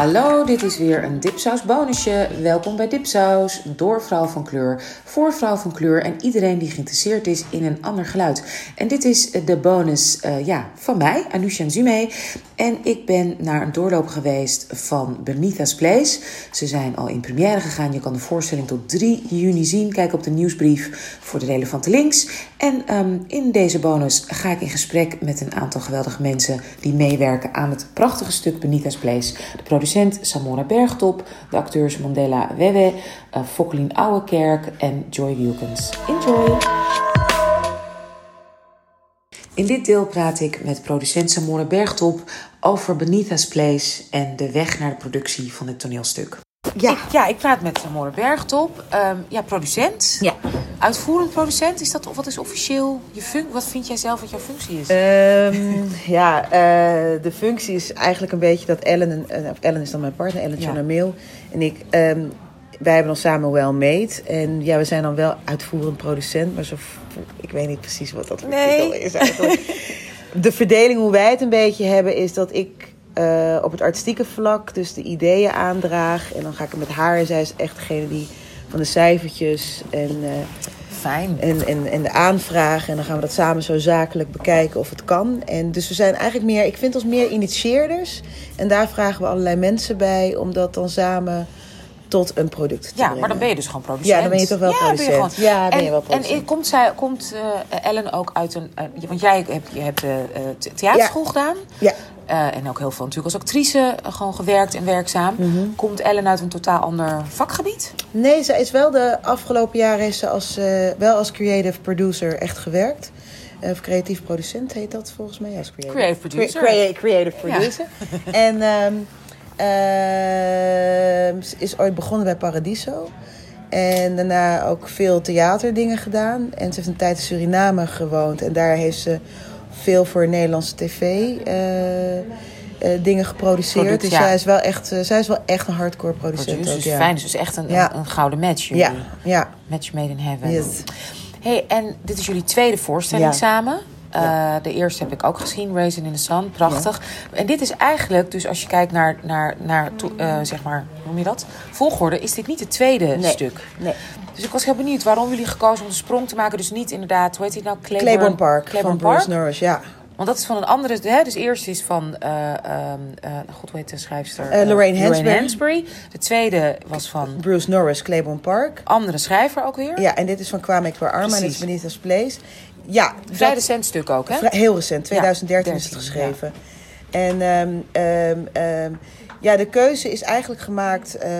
Hallo, dit is weer een Dipsaus bonusje. Welkom bij Dipsaus, door vrouw van kleur, voor vrouw van kleur en iedereen die geïnteresseerd is in een ander geluid. En dit is de bonus uh, ja, van mij, Anusha Nzume. En ik ben naar een doorloop geweest van Benita's Place. Ze zijn al in première gegaan. Je kan de voorstelling tot 3 juni zien. Kijk op de nieuwsbrief voor de relevante links. En um, in deze bonus ga ik in gesprek met een aantal geweldige mensen die meewerken aan het prachtige stuk Benita's Place. De producent Samora Bergtop, de acteurs Mandela Wewe, uh, Fokkelien Ouwekerk en Joy Wilkins. Enjoy! In dit deel praat ik met producent Samora Bergtop over Benita's Place en de weg naar de productie van dit toneelstuk. Ja, ik, ja, ik praat met Samora Bergtop, um, ja, producent. Ja. Uitvoerend producent, is dat, wat is officieel je functie? Wat vind jij zelf wat jouw functie is? Um, ja, uh, de functie is eigenlijk een beetje dat Ellen, uh, Ellen is dan mijn partner, Ellen ja. en ik... Um, wij hebben dan samen wel made. En ja, we zijn dan wel uitvoerend producent. Maar zo, ik weet niet precies wat dat voor nee. is eigenlijk. de verdeling hoe wij het een beetje hebben is dat ik uh, op het artistieke vlak dus de ideeën aandraag. En dan ga ik met haar. En zij is echt degene die van de cijfertjes en, uh, Fijn. en, en, en de aanvragen. En dan gaan we dat samen zo zakelijk bekijken of het kan. En dus we zijn eigenlijk meer, ik vind ons meer initieerders. En daar vragen we allerlei mensen bij om dat dan samen tot een product te ja, brengen. maar dan ben je dus gewoon producent. Ja, dan ben je toch wel ja, producent. Ben je gewoon. Ja, ben en, je wel producent. En komt, zij, komt uh, Ellen ook uit een... Uh, want jij hebt, je hebt uh, theaterschool ja. gedaan. Ja. En ook heel veel natuurlijk als actrice gewoon gewerkt en werkzaam. Mm -hmm. Komt Ellen uit een totaal ander vakgebied? Nee, ze is wel de afgelopen jaren is ze als, wel als creative producer echt gewerkt. Of creatief producent heet dat volgens mij. Ja, als creative, creative producer. Crea creative producer. Ja. en um, ze is ooit begonnen bij Paradiso. En daarna ook veel theaterdingen gedaan. En ze heeft een tijd in Suriname gewoond. En daar heeft ze veel voor Nederlandse tv uh, uh, dingen geproduceerd. Product, dus ja. zij, is wel echt, uh, zij is wel echt een hardcore producent. Dus ja. fijn, dus is echt een, ja. een, een gouden match. Jullie. Ja, ja. Match made in heaven. Yes. Hey, en dit is jullie tweede voorstelling Ja. Uh, Ja. De eerste heb ik ook gezien, Raisin in the Sun, prachtig. En dit is eigenlijk, dus als je kijkt naar, naar, naar uh, zeg maar, hoe noem je dat? Volgorde, is dit niet het tweede Nee. stuk. Nee. Dus ik was heel benieuwd waarom jullie gekozen om de sprong te maken. Dus niet inderdaad, hoe heet het nou? Claiborne, Claiborne Park Claiborne van Park. Bruce Norris, ja. Want dat is van een andere, hè? dus eerst is van, uh, uh, god hoe heet de schrijfster? Uh, Lorraine Hansberry. Hansberry. De tweede was van Bruce Norris, Claiborne Park. andere schrijver ook weer. Ja, en dit is van Kwame Ik Arma en dit is. Benita's Place. Ja, Vrij dat- recent stuk ook, hè? Vrij- Heel recent, 2013 Ja, is het 13, geschreven. En ehm, ehm, ehm, ja, de keuze is eigenlijk gemaakt eh,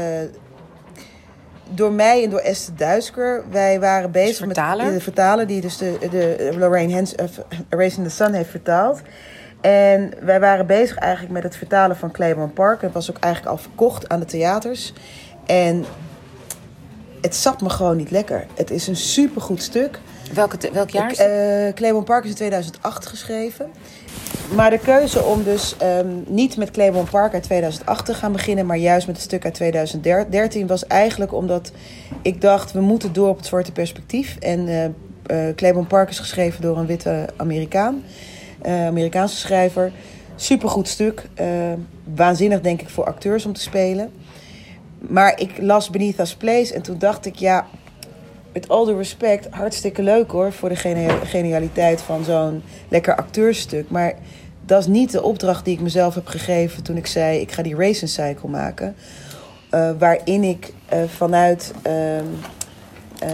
door mij en door Esther Duisker. Wij waren bezig met de vertaler die dus de, de Lorraine Hens, uh, Erasing the Sun heeft vertaald. En wij waren bezig eigenlijk met het vertalen van Claiborne Park. Het was ook eigenlijk al verkocht aan de theaters. En het zat me gewoon niet lekker. Het is een supergoed stuk. Welke, welk jaar is het? Claiborne Park is in 2008 geschreven. Maar de keuze om dus ehm, niet met Claiborne Park uit 2008 te gaan beginnen, maar juist met het stuk uit 2013 was eigenlijk omdat ik dacht we moeten door op het zwarte perspectief. En Claiborne Park is geschreven door een witte Amerikaan, Amerikaanse schrijver. Supergoed stuk. waanzinnig denk ik voor acteurs om te spelen. Maar ik las Benita's Place en toen dacht ik ja, met all due respect, hartstikke leuk hoor. Voor de genialiteit van zo'n lekker acteurstuk. Maar dat is niet de opdracht die ik mezelf heb gegeven toen ik zei: ik ga die racing cycle maken. Eh, waarin ik eh, vanuit ehm, eh,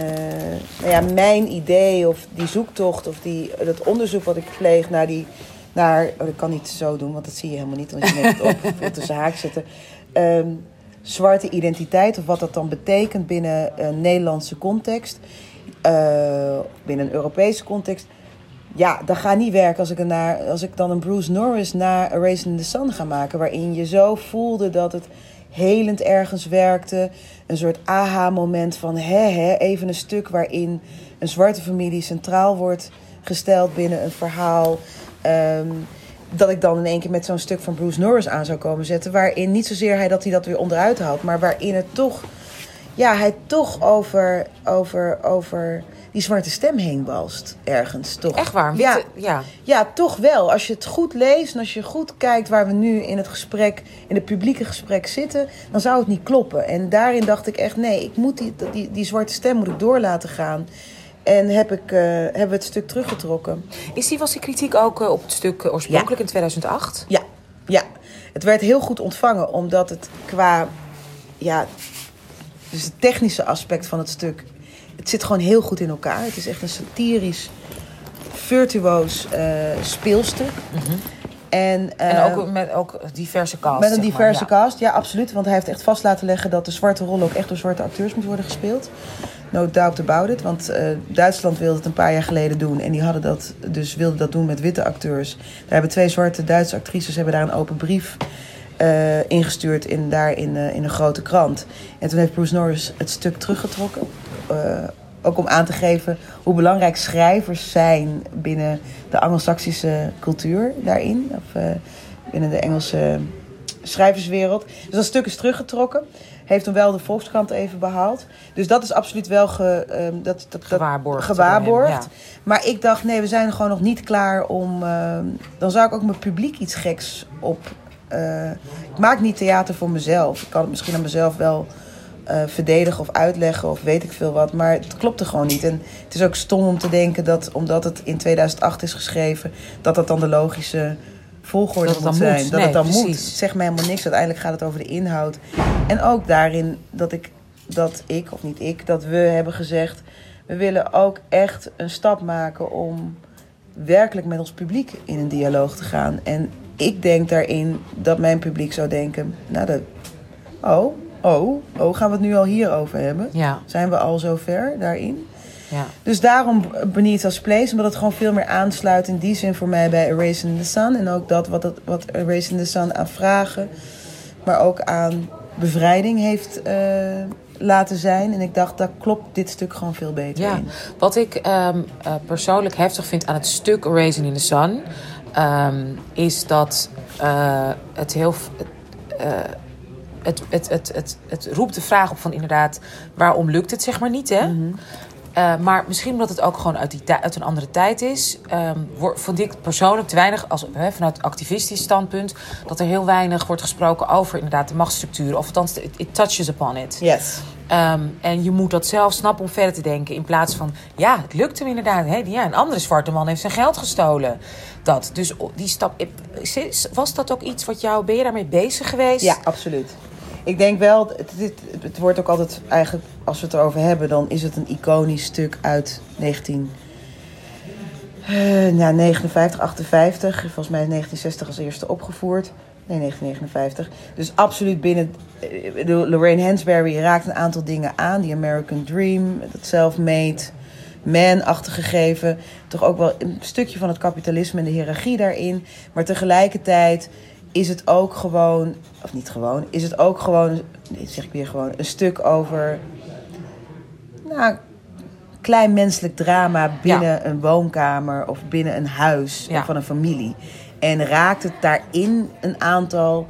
nou ja, mijn idee of die zoektocht of die, dat onderzoek wat ik pleeg naar die. Naar, oh, dat kan niet zo doen, want dat zie je helemaal niet, want je neemt het op tussen haak zitten. Ehm, zwarte identiteit, of wat dat dan betekent binnen een Nederlandse context, eh, binnen een Europese context. Ja, dat gaat niet werken als ik, naar, als ik dan een Bruce Norris naar A Race in the Sun ga maken. Waarin je zo voelde dat het helend ergens werkte. Een soort aha-moment van hè, hè, even een stuk waarin een zwarte familie centraal wordt gesteld binnen een verhaal. Ehm, dat ik dan in één keer met zo'n stuk van Bruce Norris aan zou komen zetten. Waarin niet zozeer hij dat hij dat weer onderuit haalt, maar waarin het toch, ja, hij toch over, over, over die zwarte stem heen balst. Ergens toch. Echt waar? Ja. Ja. Ja, toch wel. Als je het goed leest en als je goed kijkt waar we nu in het gesprek, in het publieke gesprek zitten, dan zou het niet kloppen. En daarin dacht ik echt, nee, ik moet die, die, die zwarte stem moet ik door laten gaan. En heb ik, eh, hebben we het stuk teruggetrokken. Is die, was die kritiek ook eh, op het stuk eh, oorspronkelijk in 2008? Ja, ja. Het werd heel goed ontvangen, omdat het qua, ja, dus het technische aspect van het stuk, het zit gewoon heel goed in elkaar. Het is echt een satirisch, virtuoos speelstuk. En, Mhm. En eh, ook met ook diverse cast. met een maar, diverse ja. cast, ja, absoluut. Want hij heeft echt vast laten leggen dat de zwarte rol ook echt door zwarte acteurs moet worden gespeeld. No doubt about it. Want eh, Duitsland wilde het een paar jaar geleden doen. En die hadden dat, dus wilden dat doen met witte acteurs. Daar hebben twee zwarte Duitse actrices hebben daar een open brief eh, ingestuurd in, daar in, eh, in een grote krant. En toen heeft Bruce Norris het stuk teruggetrokken. Ook om aan te geven hoe belangrijk schrijvers zijn binnen de Anglo-Saxische cultuur daarin. Of binnen de Engelse schrijverswereld. Dus dat stuk is teruggetrokken. Heeft hem wel de Volkskrant even behaald. Dus dat is absoluut wel ge, ehm, dat, dat, Gewaarborgd gewaarborgd. door hem, Maar ik dacht, nee, we zijn gewoon nog niet klaar om... ehm, dan zou ik ook mijn publiek iets geks op... eh, ik maak niet theater voor mezelf. Ik kan het misschien aan mezelf wel eh, verdedigen of uitleggen of weet ik veel wat. Maar het klopte gewoon niet. En het is ook stom om te denken dat omdat het in 2008 is geschreven... dat dat dan de logische volgorde Dat moet zijn. moet. Dat Nee, het dan moet. precies. Zegt mij helemaal niks. Uiteindelijk gaat het over de inhoud. En ook daarin dat ik, dat ik, of niet ik, dat we hebben gezegd... we willen ook echt een stap maken om werkelijk met ons publiek in een dialoog te gaan. En ik denk daarin dat mijn publiek zou denken... nou, dat, oh, oh, oh, gaan we het nu al hierover hebben? Ja, Zijn we al zover daarin? Ja. Dus daarom Beneath Us Place, omdat het gewoon veel meer aansluit in die zin voor mij bij Erasing in the Sun. En ook dat wat, het, wat Erasing in the Sun aan vragen, maar ook aan bevrijding heeft eh, laten zijn. En ik dacht, daar klopt dit stuk gewoon veel beter Ja, in. wat ik ehm, eh, persoonlijk heftig vind aan het stuk Raisin in the Sun... ehm, is dat eh, het heel... het, het, het, het, het roept de vraag op van inderdaad... waarom lukt het zeg maar niet, hè? Eh, maar misschien omdat het ook gewoon uit, die uit een andere tijd is... ehm, wor- vond ik persoonlijk te weinig, als, hè, vanuit activistisch standpunt... dat er heel weinig wordt gesproken over inderdaad de machtsstructuren. Of althans, it, it touches upon it. Yes. Ehm, en je moet dat zelf snappen om verder te denken. In plaats van, ja, het lukt hem inderdaad. Hè? Ja, een andere zwarte man heeft zijn geld gestolen. Dat. Dus die stap. is- Was dat ook iets wat jou. Ben je daarmee bezig geweest? Ja, absoluut. Ik denk wel, het, het, wordt ook altijd eigenlijk, als we het erover hebben, dan is het een iconisch stuk uit 19. eh, nou, 59, 58. Volgens mij is 1960 als eerste opgevoerd. Nee, 1959. Dus absoluut binnen. eh, Lorraine Hansberry raakt een aantal dingen aan. Die American Dream, dat self-made, man-achtige gegeven. Toch ook wel een stukje van het kapitalisme en de hiërarchie daarin. Maar tegelijkertijd is het ook gewoon, of niet gewoon, is het ook gewoon, nee, zeg ik weer gewoon, een stuk over, nou, klein menselijk drama binnen een woonkamer of binnen een huis Ja. van een familie. En raakt het daarin een aantal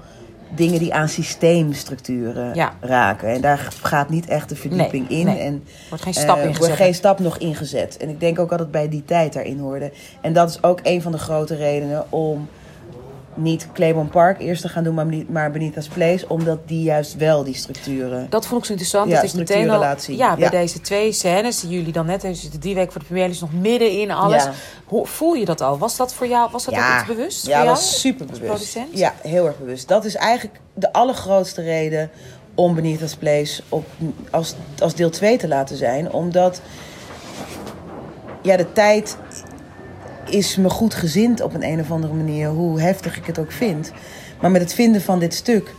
dingen die aan systeemstructuren Ja. raken. En daar gaat niet echt de verdieping Nee, in. nee. En Wordt geen stap eh, ingezet. wordt geen stap nog ingezet. En ik denk ook dat het bij die tijd daarin hoorde. En dat is ook een van de grote redenen om niet Claiborne Park eerst te gaan doen, maar, maar Benita's Place. Omdat die juist wel die structuren... Dat vond ik zo interessant. Ja, dat is meteen al, ja, bij Ja. deze twee scènes die jullie dan net hebben zitten, drie weken voor de première is nog midden in alles. Ja. Hoe, voel je dat al? Was dat voor jou? Was dat ook iets bewust? Ja, was super bewust. Ja, heel erg bewust. Dat is eigenlijk de allergrootste reden om Benita's Place op, als, als deel 2 te laten zijn. Omdat ja, de tijd is me goed gezind op een, een of andere manier, hoe heftig ik het ook vind. Maar met het vinden van dit stuk,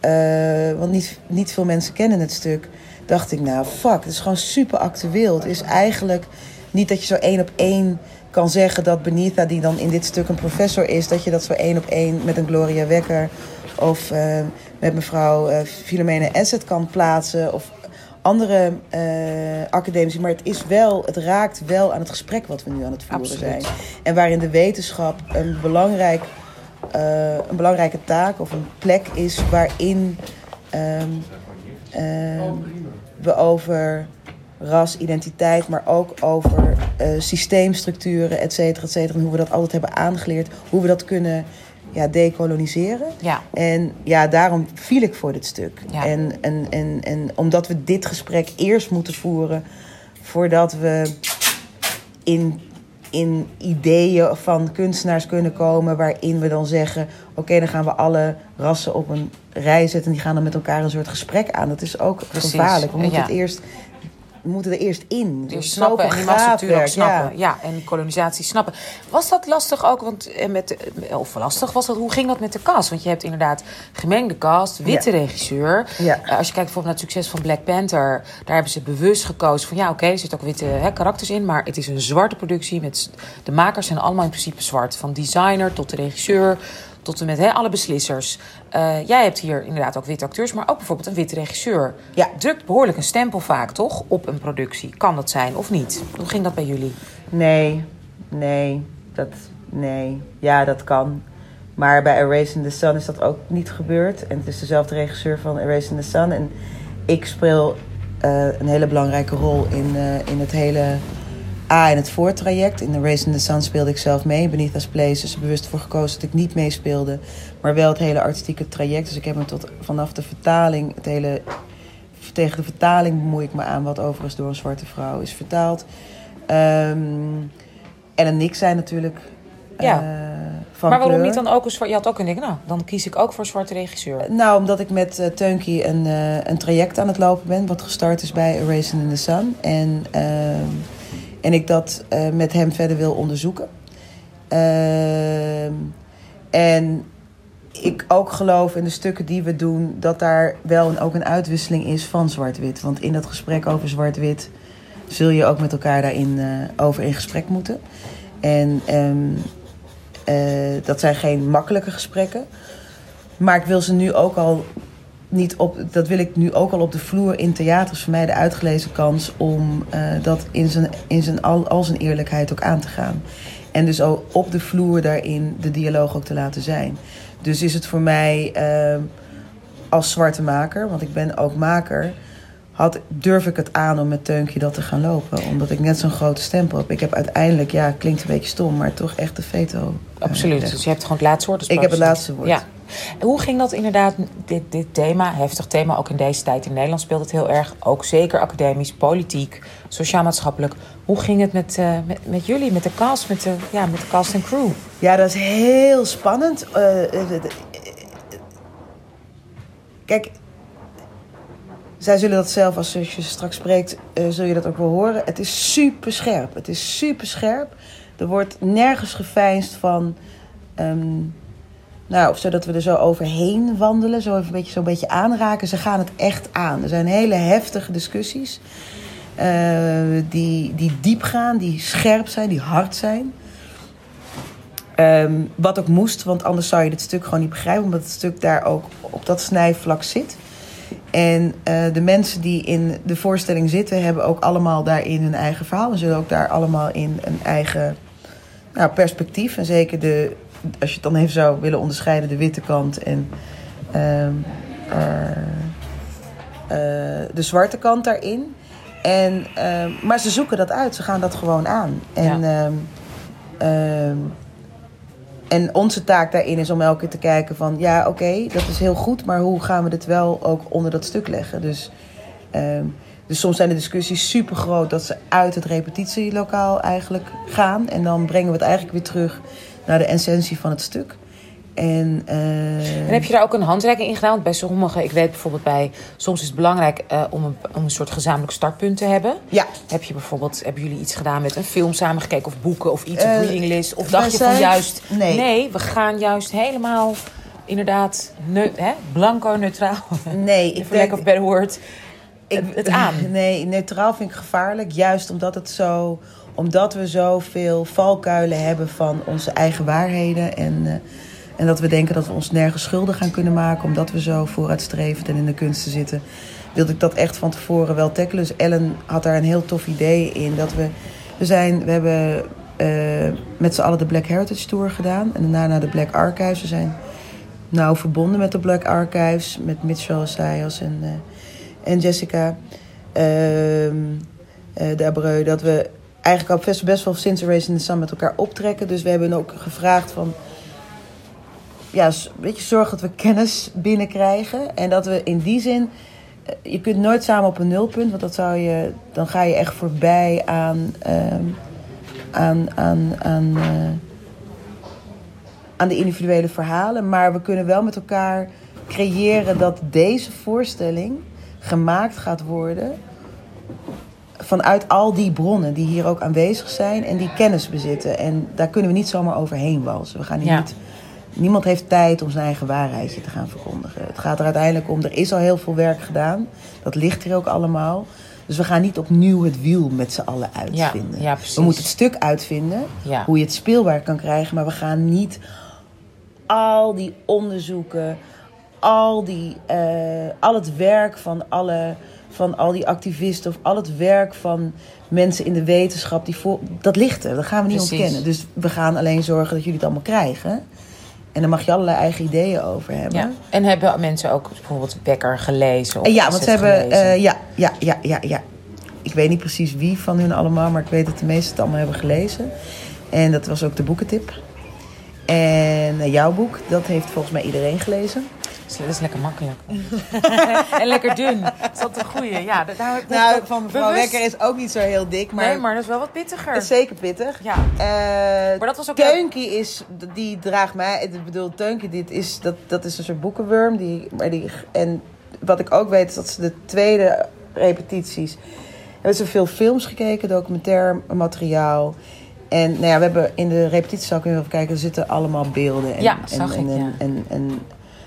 eh, want niet, niet veel mensen kennen het stuk, dacht ik, nou fuck, het is gewoon super actueel. Het is eigenlijk niet dat je zo één op één kan zeggen dat Benita, die dan in dit stuk een professor is, dat je dat zo één op één met een Gloria Wekker of eh, met mevrouw eh Filomena Asset kan plaatsen. Of andere eh, academici. Maar het, is wel, het raakt wel aan het gesprek wat we nu aan het voeren Absoluut. zijn. En waarin de wetenschap een belangrijk eh, een belangrijke taak of een plek is waarin ehm, ehm, we over ras, identiteit, maar ook over eh, systeemstructuren, et cetera, et cetera. En hoe we dat altijd hebben aangeleerd, hoe we dat kunnen ja, decoloniseren. Ja. En ja, daarom viel ik voor dit stuk. Ja. En, en, en, en omdat we dit gesprek eerst moeten voeren voordat we in, in ideeën van kunstenaars kunnen komen waarin we dan zeggen: oké, dan gaan we alle rassen op een rij zetten en die gaan dan met elkaar een soort gesprek aan. Dat is ook Precies. gevaarlijk. We moeten Ja. het eerst. We moeten er eerst in. Is snappen en die machtsstructuur ook ja. snappen. Ja. en kolonisatie snappen. Was dat lastig ook? Want eh, met, eh, of lastig was dat? Hoe ging dat met de cast? Want je hebt inderdaad gemengde cast, witte Ja. regisseur. Ja. Eh, als je kijkt bijvoorbeeld naar het succes van Black Panther, daar hebben ze bewust gekozen van ja, oké, er zitten ook witte hè, karakters in, maar het is een zwarte productie. Met, de makers zijn allemaal in principe zwart. Van designer tot de regisseur. Tot en met hè, alle beslissers. Eh, jij hebt hier inderdaad ook witte acteurs, maar ook bijvoorbeeld een witte regisseur. Ja. Drukt behoorlijk een stempel vaak, toch? Op een productie. Kan dat zijn of niet? Hoe ging dat bij jullie? Nee, nee, dat, nee. Ja, dat kan. Maar bij Erasing the Sun is dat ook niet gebeurd. En het is dezelfde regisseur van Erasing the Sun. En ik speel eh, een hele belangrijke rol in, eh, in het hele A, in het voortraject. In Erasing the Sun speelde ik zelf mee. Beneath Place is er bewust voor gekozen dat ik niet meespeelde. Maar wel het hele artistieke traject. Dus ik heb me tot vanaf de vertaling, het hele tegen de vertaling bemoei ik me aan, wat overigens door een zwarte vrouw is vertaald. Ehm en een niks zijn natuurlijk. Ja. eh, van maar waarom kleur. niet dan ook een zwart? Je had ook kunnen denken, nou, dan kies ik ook voor een zwarte regisseur. Nou, omdat ik met eh Teunkie een, eh, een traject aan het lopen ben, wat gestart is bij Erasing in the Sun. En, ehm, en ik dat eh, met hem verder wil onderzoeken. Ehm, en ik ook geloof in de stukken die we doen, dat daar wel een, ook een uitwisseling is van zwart-wit. Want in dat gesprek over zwart-wit zul je ook met elkaar daarin eh, over in gesprek moeten. En ehm, eh, dat zijn geen makkelijke gesprekken. Maar ik wil ze nu ook al niet op. Dat wil ik nu ook al op de vloer in theater. is voor mij de uitgelezen kans om eh, dat in zijn, in zijn al, al zijn eerlijkheid ook aan te gaan. En dus ook op de vloer daarin de dialoog ook te laten zijn. Dus is het voor mij eh, als zwarte maker, want ik ben ook maker, had, durf ik het aan om met Teunkje dat te gaan lopen. Omdat ik net zo'n grote stempel heb. Ik heb uiteindelijk, ja, klinkt een beetje stom, maar toch echt de veto. eh, Absoluut. Dus je hebt gewoon het laatste woord. als Ik heb het laatste woord. Ja. Hoe ging dat inderdaad, dit, dit thema, heftig thema, ook in deze tijd in Nederland speelt het heel erg. Ook zeker academisch, politiek, sociaal-maatschappelijk. Hoe ging het met, eh, met, met jullie, met de cast, met de, ja, met de cast en crew? Ja, dat is heel spannend. Eh, eh, Kijk, zij zullen dat zelf, als je straks spreekt, zul je dat ook wel horen. Het is super scherp. Het is super scherp. Er wordt nergens geveinsd van. ehm, nou, of zodat we er zo overheen wandelen, zo even een beetje, zo'n beetje aanraken. Ze gaan het echt aan. Er zijn hele heftige discussies. eh, die, die diep gaan, die scherp zijn, die hard zijn. Ehm, wat ook moest, want anders zou je dit stuk gewoon niet begrijpen, omdat het stuk daar ook op dat snijvlak zit. En eh, de mensen die in de voorstelling zitten, hebben ook allemaal daarin hun eigen verhaal. En zullen ook daar allemaal in een eigen nou, perspectief. En zeker de, als je het dan even zou willen onderscheiden, de witte kant en ehm, eh, eh, de zwarte kant daarin. En, ehm, maar ze zoeken dat uit, ze gaan dat gewoon aan. En, Ja. ehm, en onze taak daarin is om elke keer te kijken van... ja, oké, dat is heel goed, maar hoe gaan we dit wel ook onder dat stuk leggen? Dus, dus soms zijn de discussies super groot dat ze uit het repetitielokaal eigenlijk gaan. En dan brengen we het eigenlijk weer terug naar de essentie van het stuk. En, eh, En heb je daar ook een handreiking in gedaan? Want bij sommigen, ik weet bijvoorbeeld bij, soms is het belangrijk eh, om, een, om een soort gezamenlijk startpunt te hebben. Ja, Heb je bijvoorbeeld, hebben jullie iets gedaan met een film samengekeken of boeken of iets, Eh, of reading list? Of dacht je van juist, nee. we gaan juist helemaal, inderdaad, neu, hè, blanco, neutraal, nee, ik lack of better word, het, het aan. Nee, neutraal vind ik gevaarlijk. Juist omdat het zo. Omdat we zoveel valkuilen hebben van onze eigen waarheden. En, eh, en dat we denken dat we ons nergens schuldig gaan kunnen maken. Omdat we zo vooruitstrevend en in de kunsten zitten. Wilde ik dat echt van tevoren wel tackelen. Dus Ellen had daar een heel tof idee in. Dat we. We, zijn, we hebben eh, met z'n allen de Black Heritage Tour gedaan. En daarna naar de Black Archives. We zijn nauw verbonden met de Black Archives. Met Mitchell Assayas en, eh, en Jessica eh Dabreu. Dat we eigenlijk al best, best wel sinds Race in the Sun met elkaar optrekken. Dus we hebben ook gevraagd van... Ja, weet je, zorg dat we kennis binnenkrijgen. En dat we in die zin... eh, Je kunt nooit samen op een nulpunt, want dat zou je, dan ga je echt voorbij aan, ehm, aan, aan, aan, eh, aan de individuele verhalen. Maar we kunnen wel met elkaar creëren dat deze voorstelling gemaakt gaat worden vanuit al die bronnen die hier ook aanwezig zijn en die kennis bezitten. En daar kunnen we niet zomaar overheen walsen. We gaan hier Ja. niet, niemand heeft tijd om zijn eigen waarheidje te gaan verkondigen. Het gaat er uiteindelijk om, er is al heel veel werk gedaan. Dat ligt hier ook allemaal. Dus we gaan niet opnieuw het wiel met z'n allen uitvinden. ja, we moeten het stuk uitvinden, Ja. hoe je het speelbaar kan krijgen. Maar we gaan niet al die onderzoeken, al, die, eh, al het werk van, alle, van al die activisten of al het werk van mensen in de wetenschap, die voor, dat ligt er. Dat gaan we niet Precies. ontkennen. Dus we gaan alleen zorgen dat jullie het allemaal krijgen. En daar mag je allerlei eigen ideeën over hebben. Ja. En hebben mensen ook bijvoorbeeld Becker gelezen? Of ja, want ze hebben. eh, ja, ja, ja, ja, ja. Ik weet niet precies wie van hun allemaal, maar ik weet dat de meesten het allemaal hebben gelezen. En dat was ook de boekentip. En eh, jouw boek, dat heeft volgens mij iedereen gelezen. Dat is lekker makkelijk. en lekker dun. Dat is altijd een goeie. Ja, daar, daar, Nou, van mevrouw bewust- Wekker is ook niet zo heel dik, maar, Nee, maar dat is wel wat pittiger. is zeker pittig. Ja. Eh, Maar dat was ook Teunkie is, die draagt mij, ik bedoel, Teunkie, dit is, dat, dat is een soort boekenworm. Die, maar die, en wat ik ook weet, is dat ze de tweede repetities, hebben ze veel films gekeken, documentair materiaal. En nou ja, we hebben in de repetitiezaal kunnen we even kijken, er zitten allemaal beelden. En, Ja, en, ik, ja. en, en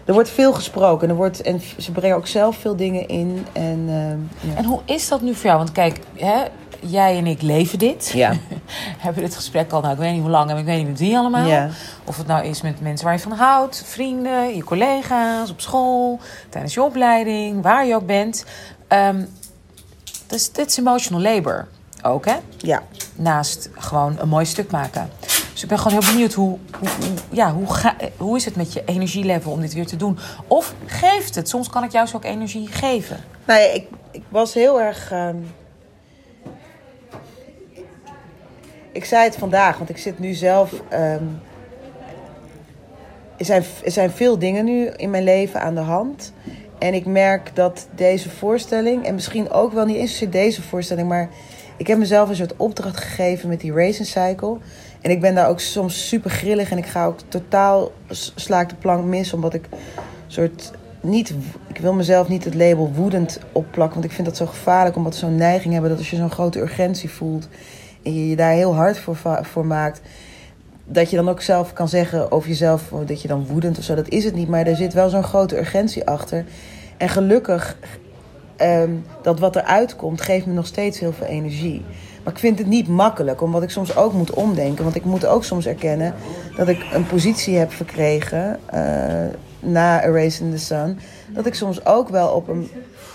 er wordt veel gesproken. Er wordt, en ze brengen ook zelf veel dingen in. En, ehm, ja. En hoe is dat nu voor jou? Want kijk, hè, jij en ik leven dit. Ja. hebben dit gesprek al, nou, ik weet niet hoe lang en ik weet niet met wie allemaal. Ja. Of het nou is met mensen waar je van houdt, vrienden, je collega's, op school, tijdens je opleiding, waar je ook bent. Ehm dus dit is emotional labor ook, hè? ja. Naast gewoon een mooi stuk maken. Dus ik ben gewoon heel benieuwd hoe, hoe, ja, hoe, ga, hoe is het met je energielevel om dit weer te doen? Of geeft het? Soms kan het juist ook energie geven. Ja, ik, ik was heel erg. ehm, Ik zei het vandaag, want ik zit nu zelf. ehm, er, zijn, er zijn veel dingen nu in mijn leven aan de hand. En ik merk dat deze voorstelling, en misschien ook wel niet eens deze voorstelling, maar ik heb mezelf een soort opdracht gegeven met die Racing Cycle. En ik ben daar ook soms super grillig en ik ga ook totaal sla de plank mis, omdat ik soort niet, ik wil mezelf niet het label woedend opplakken, want ik vind dat zo gevaarlijk, omdat we zo'n neiging hebben dat als je zo'n grote urgentie voelt en je je daar heel hard voor, voor maakt, dat je dan ook zelf kan zeggen over jezelf oh, dat je dan woedend of zo. Dat is het niet, maar er zit wel zo'n grote urgentie achter. En gelukkig, ehm, dat wat eruit komt, geeft me nog steeds heel veel energie. Maar ik vind het niet makkelijk, omdat ik soms ook moet omdenken. Want ik moet ook soms erkennen dat ik een positie heb verkregen eh, na A Race in the Sun. Dat ik soms ook wel op een.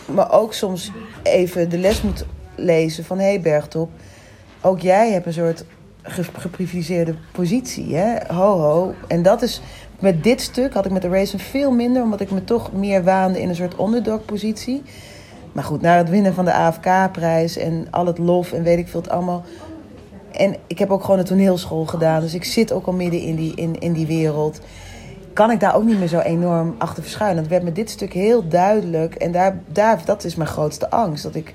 Maar ook soms even de les moet lezen van hé hey Bergtop, ook jij hebt een soort ge- geprivilegeerde positie. Hè? Ho ho. En dat is. Met dit stuk had ik met de Racing veel minder, omdat ik me toch meer waande in een soort underdog-positie. Maar goed, na het winnen van de AFK-prijs en al het lof en weet ik veel het allemaal. En ik heb ook gewoon een toneelschool gedaan, dus ik zit ook al midden in die, in, in die wereld. Kan ik daar ook niet meer zo enorm achter verschuilen? Het werd met dit stuk heel duidelijk. En daar, daar, dat is mijn grootste angst. Dat ik,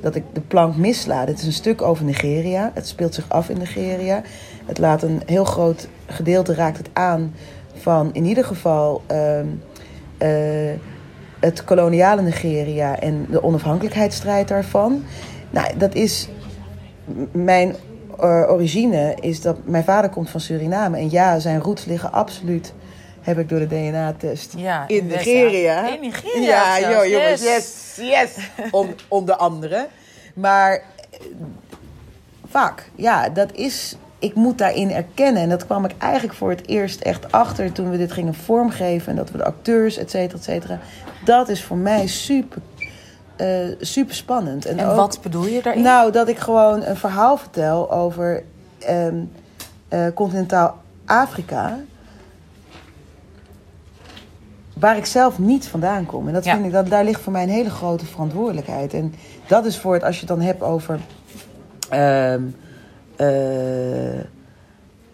dat ik de plank missla. Dit is een stuk over Nigeria. Het speelt zich af in Nigeria. Het laat een heel groot gedeelte raakt het aan van in ieder geval ehm, eh, het koloniale Nigeria en de onafhankelijkheidsstrijd daarvan. Nou, dat is mijn eh, origine is dat mijn vader komt van Suriname en ja, zijn roots liggen absoluut. Heb ik door de DNA-test Ja, in Nigeria. in Nigeria Ja, joh, jongens, yes. yes, yes. On- onder andere. Maar eh, vaak, ja, dat is. Ik moet daarin erkennen. En dat kwam ik eigenlijk voor het eerst echt achter toen we dit gingen vormgeven. En dat we de acteurs, et cetera, et cetera. Dat is voor mij super, eh, super spannend. En ook- wat bedoel je daarin? nou, dat ik gewoon een verhaal vertel over ehm, eh, continentaal Afrika. Waar ik zelf niet vandaan kom. En dat Ja. vind ik, dat, daar ligt voor mij een hele grote verantwoordelijkheid. En dat is voor het, als je het dan hebt over. ehm, eh,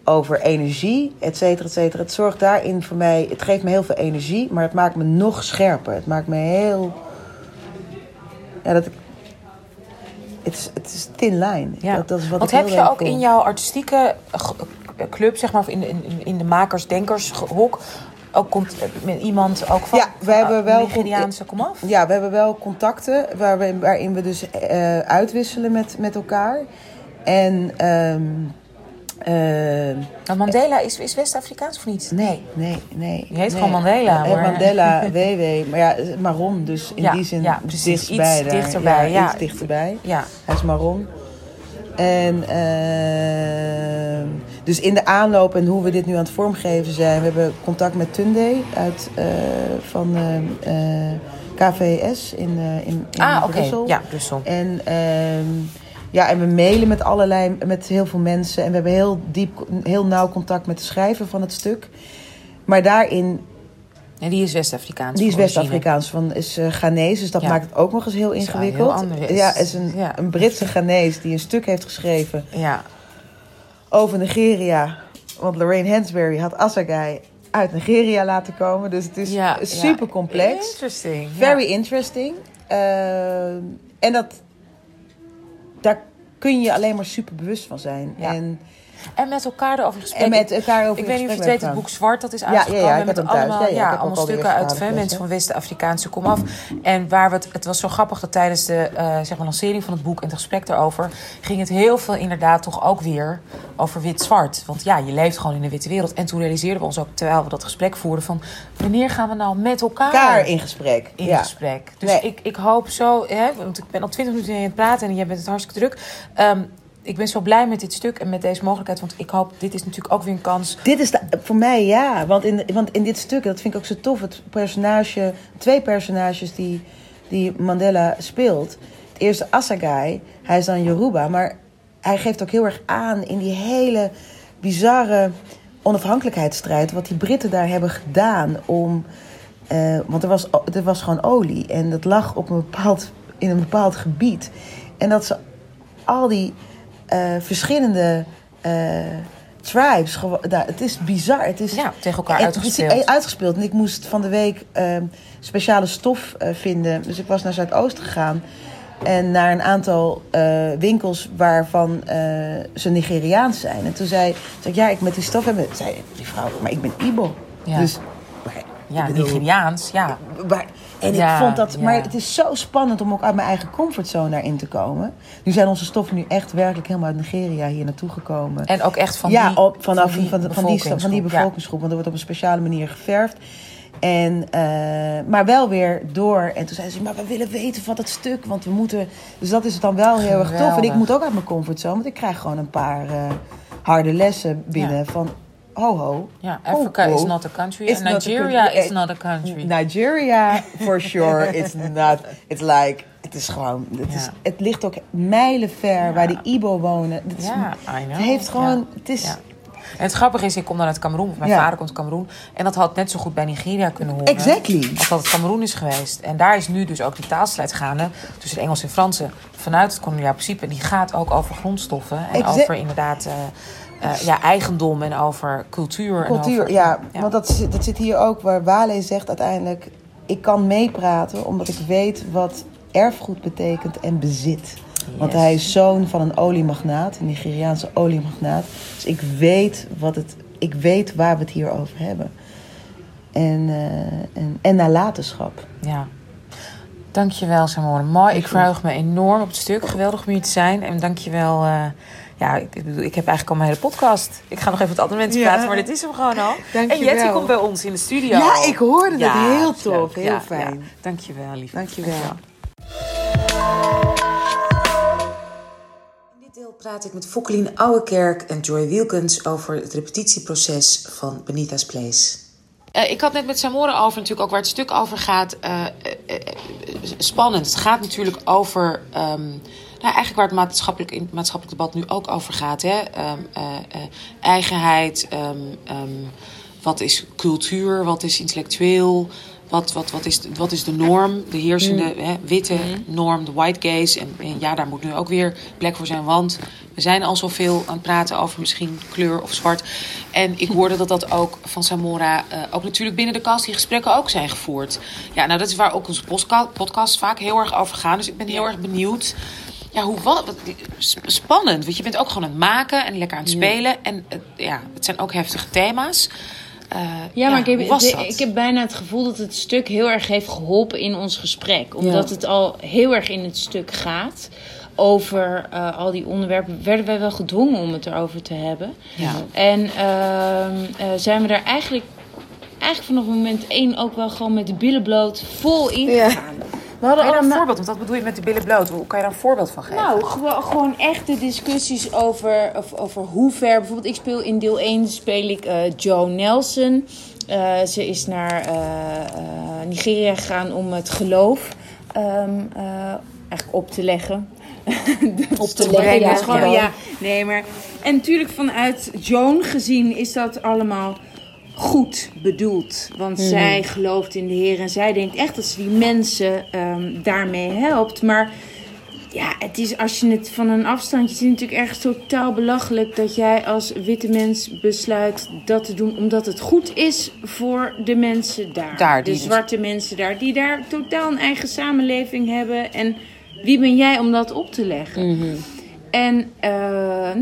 over energie, et cetera, et cetera. Het zorgt daarin voor mij, het geeft me heel veel energie, maar het maakt me nog scherper. Het maakt me heel, ja, dat ik, het is, het is thin line. Ja. Dat, dat is wat Want heb je ook in jouw artistieke club, zeg maar, of in de, in, in de makers-denkershok, ook komt met iemand ook van Ja, we hebben wel- Nigeriaanse komaf? Ja, we hebben wel contacten waar we, waarin we dus eh, uitwisselen met, met elkaar. En ehm, ehm, Want Mandela is, is West-Afrikaans of niet? nee, nee, nee. Die heet nee. gewoon Mandela, Eh, maar- Mandela, WW. Maar ja, Maron, dus in Ja, die zin ja, precies. dichtstbij. Iets daar. dichterbij, ja. Iets dichterbij. Ja, Hij is Maron. En ehm, dus in de aanloop en hoe we dit nu aan het vormgeven zijn, we hebben contact met Tunde uit, eh, van eh, eh, KVS in, eh, in, in ah, oké. Brussel. Ja, Brussel. En, ehm, ja, en we mailen met allerlei, met heel veel mensen. En we hebben heel diep, heel nauw contact met de schrijver van het stuk. Maar daarin, En die is West-Afrikaans. die is. West-Afrikaans, van is eh Ghanese. Dus dat Ja. maakt het ook nog eens heel ingewikkeld. Ja, is een, Ja. een Britse Ghanese die een stuk heeft geschreven Ja, over Nigeria. Want Lorraine Hansberry had Assagai uit Nigeria laten komen. Dus het is ja super complex. Interesting. Very interesting. Ehm, en dat, kun je alleen maar super bewust van zijn. Ja. En, En met elkaar erover gesprek. en met elkaar over ik in weet niet of je het weet, het boek Zwart, dat is ja, ja, uitgekomen. ik heb met allemaal, Ja, ja, allemaal stukken uit hè, mensen van West-Afrikaanse komaf. En waar we het, het was zo grappig dat tijdens de eh, zeg maar, lancering van het boek en het gesprek daarover... ging het heel veel inderdaad toch ook weer over wit-zwart. Want ja, je leeft gewoon in een witte wereld. En toen realiseerden we ons ook, terwijl we dat gesprek voerden... van wanneer gaan we nou met elkaar... elkaar in gesprek. in ja. gesprek. Dus Nee. ik, ik hoop zo, hè, want ik ben al twintig minuten aan het praten en jij bent het hartstikke druk. Ehm, ik ben zo blij met dit stuk en met deze mogelijkheid, want ik hoop, dit is natuurlijk ook weer een kans. Dit is voor mij ja, want in, want in dit stuk, dat vind ik ook zo tof, het personage, twee personages die, die Mandela speelt. Het eerste Assagai, hij is dan Yoruba, maar hij geeft ook heel erg aan in die hele bizarre onafhankelijkheidsstrijd, wat die Britten daar hebben gedaan om, eh, want er was, er was gewoon olie en dat lag op een bepaald, in een bepaald gebied. En dat ze al die verschillende eh, tribes. Nou, het is bizar. Het is Ja, tegen elkaar en- uitgespeeld. Het is uitgespeeld. En ik moest van de week ehm, speciale stof eh, vinden. Dus ik was naar Zuidoost gegaan. En naar een aantal eh, winkels waarvan eh, ze Nigeriaans zijn. En toen zei, zei ik, ja, ik met die stof hebben. Zei die vrouw, maar ik ben Ibo. Ja. Dus, maar, Ja, bedoel, Nigeriaans, ja. maar, en Ja, ik vond dat, ja. maar het is zo spannend om ook uit mijn eigen comfortzone daarin te komen. Nu zijn onze stoffen nu echt werkelijk helemaal uit Nigeria hier naartoe gekomen. En ook echt van ja, die, op, vanaf van die, van, van, die, van die bevolkingsgroep, want er wordt op een speciale manier geverfd. En, eh, maar wel weer door. En toen zei ze, maar we willen weten van dat stuk, want we moeten... Dus dat is dan wel heel erg tof. En ik moet ook uit mijn comfortzone, want ik krijg gewoon een paar eh, harde lessen binnen van... Ho, ho. Ja, Africa ho. is not a country. It's not Nigeria country. is not a country. Nigeria, for sure. It's not. It's like. Het is gewoon. Het, is, het ligt ook mijlenver Ja. waar die Ibo wonen. Het, is, Ja, I know. het heeft gewoon. Ja. Het is. En het grappige is, ik kom dan uit Cameroen. Mijn Ja. vader komt uit Cameroen. En dat had net zo goed bij Nigeria kunnen horen. Exactly. Als dat het Cameroen is geweest. En daar is nu dus ook die taalstrijd gaande tussen de Engels en Fransen. Vanuit het koloniaal principe. En die gaat ook over grondstoffen. En over inderdaad eh, eh, ja, eigendom en over cultuur. en Cultuur, over- ja, Want dat, zit- dat zit hier ook waar Wale zegt uiteindelijk... Ik kan meepraten omdat ik weet wat erfgoed betekent en bezit. Want hij is zoon van een oliemagnaat, een Nigeriaanse oliemagnaat. Dus ik weet, wat het, ik weet waar we het hier over hebben. En, eh, en, en nalatenschap. Ja. Dankjewel, Simone. Mooi. Ik verheug me enorm op het stuk. Geweldig om hier te zijn. En dankjewel. eh ja, ik, ik bedoel, ik heb eigenlijk al mijn hele podcast. Ik ga nog even met andere mensen Ja. praten, maar dit is hem gewoon al. Dankjewel. En Jetty komt bij ons in de studio. Ja, ik hoorde het. Ja, Heel dat is tof. Heel Ja, fijn. Dankjewel, lief. Dankjewel. In dit deel praat ik met Fokkelien Ouwekerk en Joy Wilkens over het repetitieproces van Benita's Place. Uh, ik had net met Samora over natuurlijk ook waar het stuk over gaat. Uh, spannend. Het gaat natuurlijk over... Um, nou, eigenlijk waar het maatschappelijk, in het maatschappelijk debat nu ook over gaat. Hè? Um, eigenheid, um, wat is cultuur, wat is intellectueel... Wat, wat, wat, is, wat is de norm, de heersende mm. hè, witte mm. norm, de white gaze? En, en, ja, daar moet nu ook weer plek voor zijn, want we zijn al zoveel aan het praten over misschien kleur of zwart. En ik hoorde dat dat ook van Samora, uh, ook natuurlijk binnen de kast, die gesprekken ook zijn gevoerd. Ja, nou dat is waar ook onze podcast vaak heel erg over gaan. Dus ik ben heel erg benieuwd. Ja, hoe wat, wat, spannend. Want je bent ook gewoon aan het maken en lekker aan het spelen. En uh, ja, het zijn ook heftige thema's. Uh, ja, maar ik, heb, ik heb bijna het gevoel dat het stuk heel erg heeft geholpen in ons gesprek. Omdat het al heel erg in het stuk gaat over uh, al die onderwerpen werden wij wel gedwongen om het erover te hebben. Ja. En uh, uh, zijn we daar eigenlijk, eigenlijk vanaf moment één ook wel gewoon met de billen bloot vol in gegaan. Ja. We hadden al een voorbeeld, want dat bedoel je met de billen bloot. Hoe kan je daar een voorbeeld van geven? Nou, gewoon, gewoon echte discussies over, over, over hoe ver. Bijvoorbeeld, ik speel in deel 1 speel ik uh, Joe Nelson. Uh, ze is naar uh, Nigeria gegaan om het geloof um, eigenlijk op te leggen. op te leggen, ja, gewoon, ja. Nee, maar... En natuurlijk vanuit Joan gezien is dat allemaal goed bedoeld. Want mhm. zij gelooft in de Heer en zij denkt echt dat ze die mensen um, daarmee helpt. Maar ja, het is als je het van een afstandje ziet, natuurlijk ergens totaal belachelijk dat jij als witte mens besluit dat te doen omdat het goed is voor de mensen daar. daar de dus- zwarte mensen daar, die daar totaal een eigen samenleving hebben. En wie ben jij om dat op te leggen? Mhm. En uh,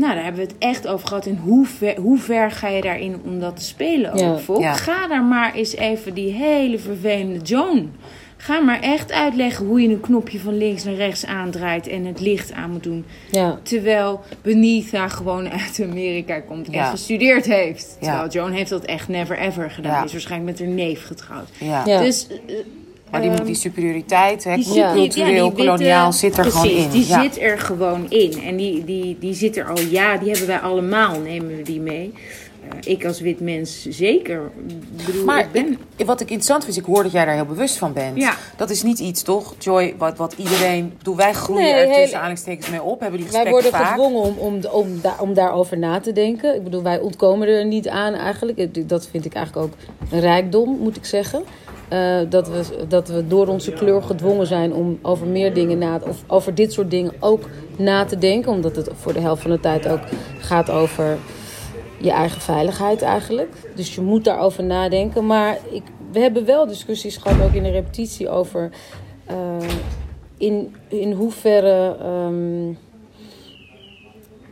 nou, daar hebben we het echt over gehad. In hoe ver, hoe ver ga je daarin om dat te spelen? Ja. Ga daar maar eens even die hele vervelende Joan. Ga maar echt uitleggen hoe je een knopje van links naar rechts aandraait en het licht aan moet doen. Ja. Terwijl Benita gewoon uit Amerika komt en gestudeerd heeft. Terwijl Joan heeft dat echt never ever gedaan. Is waarschijnlijk met haar neef getrouwd. Dus uh, maar die, um, die superioriteit, hè, cultureel, koloniaal, zit er gewoon in. Die zit er gewoon in. En die, die, die zit er al, ja, die hebben wij allemaal, nemen we die mee. Uh, ik als wit mens zeker. Bedoel, maar ik ben... ik, wat ik interessant vind, ik hoor dat jij daar heel bewust van bent. Ja. Dat is niet iets, toch, Joy, wat, wat iedereen... Wij groeien nee, er tussen aanhalingstekens mee op, hebben die Wij worden gedwongen om, om, om, daar, om daarover na te denken. Ik bedoel, wij ontkomen er niet aan eigenlijk. Dat vind ik eigenlijk ook een rijkdom, moet ik zeggen. Uh, dat, we, dat we door onze kleur gedwongen zijn om over meer dingen na of over dit soort dingen ook na te denken. Omdat het voor de helft van de tijd ook gaat over je eigen veiligheid eigenlijk. Dus je moet daarover nadenken. Maar ik, we hebben wel discussies gehad, ook in de repetitie, over uh, in, in hoeverre. Um,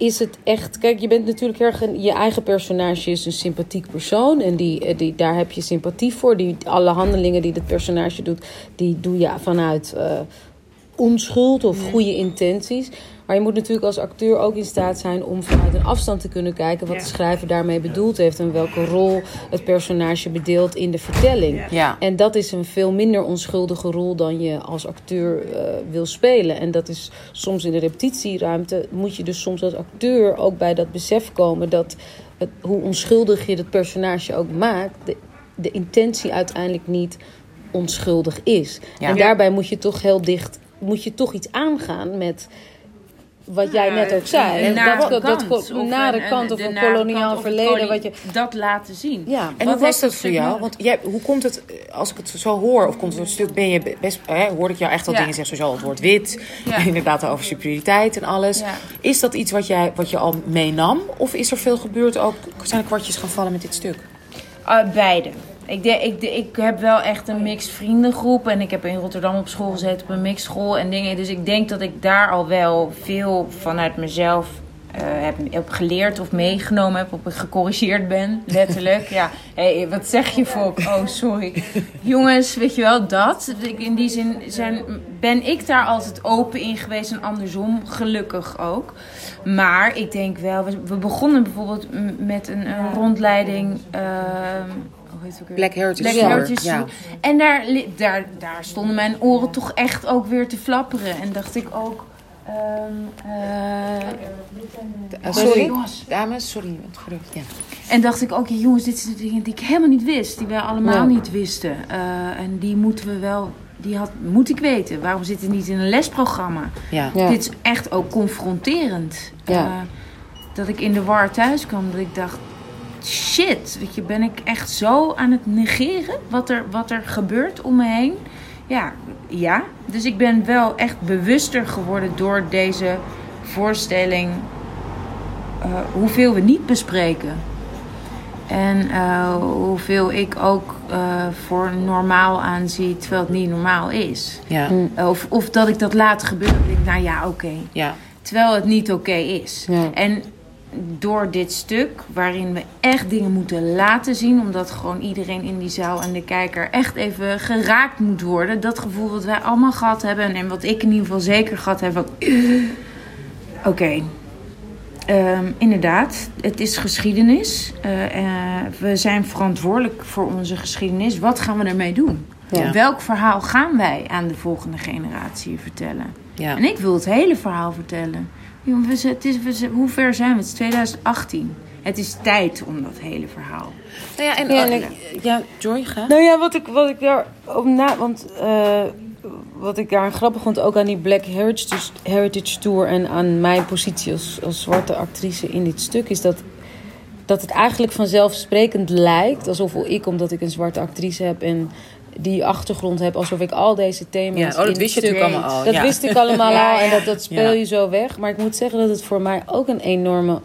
is het echt. Kijk, je bent natuurlijk erg. Je eigen personage is een sympathiek persoon. En die, eh, die, daar heb je sympathie voor. Die, alle handelingen die dat personage doet, die doe je vanuit uh, onschuld of goede intenties. Maar je moet natuurlijk als acteur ook in staat zijn om vanuit een afstand te kunnen kijken wat de schrijver daarmee bedoeld heeft en welke rol het personage bedeelt in de vertelling. Ja. En dat is een veel minder onschuldige rol dan je als acteur uh, wil spelen. En dat is soms in de repetitieruimte moet je dus soms als acteur ook bij dat besef komen dat het, hoe onschuldig je dat personage ook maakt, de, de intentie uiteindelijk niet onschuldig is. Ja. En daarbij moet je toch heel dicht, moet je toch iets aangaan met wat jij net ook zei. Een nare dat, kant, dat, dat, nare kant of een koloniaal verleden. Wat je, dat laten zien. Ja. En hoe was dat voor jou? Want jij, hoe komt het, als ik het zo hoor, of komt het een stuk, ben je best, hè, hoorde ik jou echt al dingen zeggen, zoals het woord wit, ja. inderdaad over superioriteit en alles. Ja. Is dat iets wat, jij, wat je al meenam? Of is er veel gebeurd ook, zijn er kwartjes gaan vallen met dit stuk? Uh, beide. Ik, de, ik, de, ik heb wel echt een mixed vriendengroep. En ik heb in Rotterdam op school gezeten op een mixed school en dingen. Dus ik denk dat ik daar al wel veel vanuit mezelf uh, heb, heb geleerd of meegenomen heb. Of gecorrigeerd ben, letterlijk. ja, hey, wat zeg je Volk? Oh, sorry. Jongens, weet je wel, dat. In die zin zijn, ben ik daar altijd open in geweest. En andersom, gelukkig ook. Maar ik denk wel, we, we begonnen bijvoorbeeld met een, een rondleiding... Uh, Black Heritage Black Heritage ja. En daar, daar, daar stonden mijn oren toch echt ook weer te flapperen. En dacht ik ook, Ehm, eh, Uh, sorry, jongens. dames, sorry. het gerucht, Ja. En dacht ik ook, ja, jongens, dit zijn de dingen die ik helemaal niet wist. Die wij allemaal Ja. niet wisten. Eh, en die moeten we wel, die had, moet ik weten. Waarom zit het niet in een lesprogramma? Ja. Ja. Dit is echt ook confronterend. Ja. Eh, dat ik in de war thuis kwam. Dat ik dacht, shit, weet je, ben ik echt zo aan het negeren wat er, wat er gebeurt om me heen? Ja, ja. Dus ik ben wel echt bewuster geworden door deze voorstelling. eh, hoeveel we niet bespreken. En eh, hoeveel ik ook eh, voor normaal aanzie, terwijl het niet normaal is. Ja. Eh, Of, of dat ik dat laat gebeuren. Ik denk, nou ja, oké. Ja. Terwijl het niet oké is. Ja. En door dit stuk, waarin we echt dingen moeten laten zien, omdat gewoon iedereen in die zaal en de kijker echt even geraakt moet worden. Dat gevoel wat wij allemaal gehad hebben en wat ik in ieder geval zeker gehad heb. Oké. Ehm, inderdaad, het is geschiedenis. Eh, eh, we zijn verantwoordelijk voor onze geschiedenis. Wat gaan we ermee doen? Ja. Welk verhaal gaan wij aan de volgende generatie vertellen? Ja. En ik wil het hele verhaal vertellen. Het is, we hoe ver zijn we? Het is 2018. Het is tijd om dat hele verhaal. Nou ja, en, Ja, ja, en ja, Joy, ga. Nou ja, wat ik, wat ik daar op na. Want eh, wat ik daar grappig vond, ook aan die Black Heritage, Heritage Tour en aan mijn positie als, als zwarte actrice in dit stuk, is dat, dat het eigenlijk vanzelfsprekend lijkt alsof ik, omdat ik een zwarte actrice heb en die achtergrond heb, alsof ik al deze thema's. Ja, oh, dat in wist je natuurlijk allemaal al. Dat ja. wist ik allemaal Ja, al en dat, dat speel Ja. je zo weg. Maar ik moet zeggen dat het voor mij ook een enorme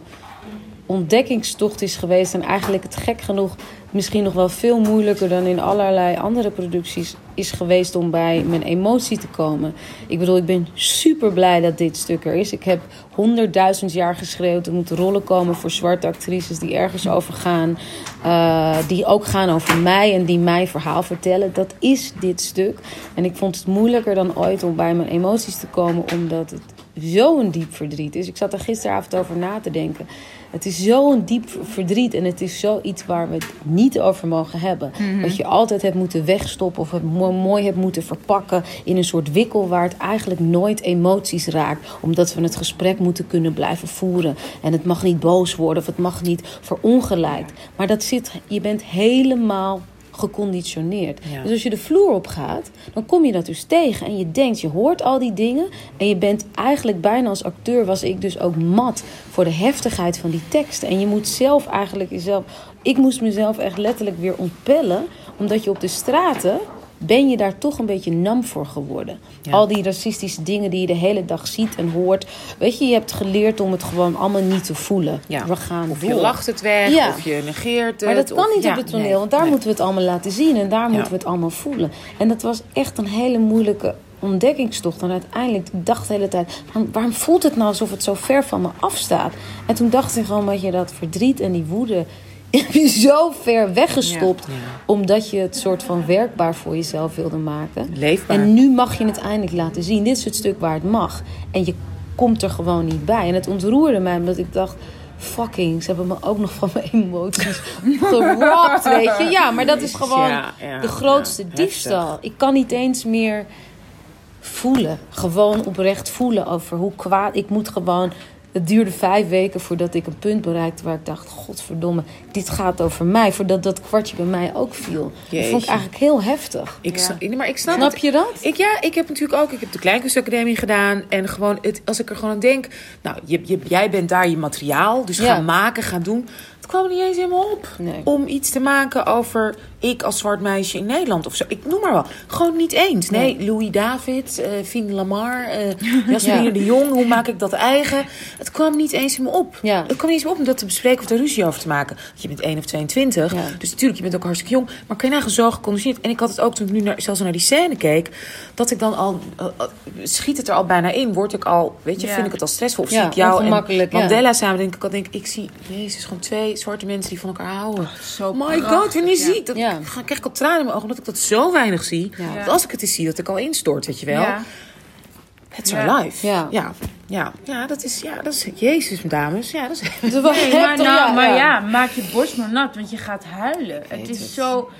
ontdekkingstocht is geweest. En eigenlijk het gek genoeg misschien nog wel veel moeilijker dan in allerlei andere producties is geweest om bij mijn emotie te komen. Ik bedoel, ik ben super blij dat dit stuk er is. Ik heb honderdduizend jaar geschreeuwd. Er moeten rollen komen voor zwarte actrices die ergens over gaan. eh, die ook gaan over mij en die mijn verhaal vertellen. Dat is dit stuk. En ik vond het moeilijker dan ooit om bij mijn emoties te komen, omdat het zo'n diep verdriet is. Ik zat er gisteravond over na te denken. Het is zo'n diep verdriet en het is zoiets waar we het niet over mogen hebben. Dat je altijd hebt moeten wegstoppen of het mo- mooi hebt moeten verpakken in een soort wikkel waar het eigenlijk nooit emoties raakt. Omdat we het gesprek moeten kunnen blijven voeren. En het mag niet boos worden of het mag niet verongelijkt. Maar dat zit, je bent helemaal geconditioneerd. Ja. Dus als je de vloer op gaat, dan kom je dat dus tegen. En je denkt, je hoort al die dingen. En je bent eigenlijk bijna als acteur, was ik dus ook mat voor de heftigheid van die teksten. En je moet zelf eigenlijk jezelf. Ik moest mezelf echt letterlijk weer ontpellen. Omdat je op de straten. Ben je daar toch een beetje nam voor geworden? Ja. Al die racistische dingen die je de hele dag ziet en hoort. Weet je, je hebt geleerd om het gewoon allemaal niet te voelen. Ja. We gaan Of door. je lacht het weg, Ja. of je negeert het. Maar dat kan of- niet op het toneel, nee, want daar nee. moeten we het allemaal laten zien en daar moeten we het allemaal voelen. En dat was echt een hele moeilijke ontdekkingstocht. En uiteindelijk ik dacht de hele tijd: waarom, waarom voelt het nou alsof het zo ver van me afstaat? En toen dacht ik gewoon dat je dat verdriet en die woede heb je zo ver weggestopt, Ja. omdat je het soort van werkbaar voor jezelf wilde maken. Leefbaar. En nu mag je het eindelijk laten zien. Dit is het stuk waar het mag. En je komt er gewoon niet bij. En het ontroerde mij omdat ik dacht... Fucking, ze hebben me ook nog van mijn emoties geropt, weet je. Ja, maar dat is gewoon Ja, de grootste diefstal. Ik kan niet eens meer voelen. Gewoon oprecht voelen over hoe kwaad... Ik moet gewoon... Het duurde vijf weken voordat ik een punt bereikte waar ik dacht... Godverdomme, dit gaat over mij. Voordat dat kwartje bij mij ook viel. Dat vond ik eigenlijk heel heftig. Ik, Ja. snap- nee, maar ik snap, Snap het. je dat? Ik, ja, ik heb natuurlijk ook, ik heb de Kleinkunstacademie gedaan. En gewoon, het, als ik er gewoon aan denk. Nou, je, je, jij bent daar je materiaal. Dus Ja. gaan maken, gaan doen. Kwam niet eens helemaal op. Nee. Om iets te maken over ik als zwart meisje in Nederland of zo. Ik noem maar wel. Gewoon niet eens. Nee, Louis David, eh Fien Lamar, eh Jasmine Ja. de Jong. Hoe maak ik dat eigen? Het kwam niet eens helemaal op. Ja. Het kwam niet eens op om dat te bespreken of er ruzie over te maken. Want je bent 1 of 22. Ja. Dus natuurlijk, je bent ook hartstikke jong. Maar kan je nagaan zo geconditioneerd. En ik had het ook toen ik nu naar, zelfs naar die scène keek. Dat ik dan al, schiet het er al bijna in. Word ik al, weet je, vind ik het al stressvol. Of Ja, zie ik jou en. Mandela samen. Denk ik al, denk ik, ik zie, jezus, gewoon twee zwarte mensen die van elkaar houden. Zo Oh my prachtig, god, wanneer je ja. ziet, dat Ja. dan krijg ik al tranen in mijn ogen. Omdat ik dat zo weinig zie. Dat als ik het eens zie, dat ik al instort, weet je wel. Ja. It's Ja. our life. Ja. Ja. Ja. ja, dat is, ja, dat is, jezus, dames. Ja, dat is, Nee, maar, nou, ja, maar ja. ja. maak je borst maar nat, want je gaat huilen. Het is zo...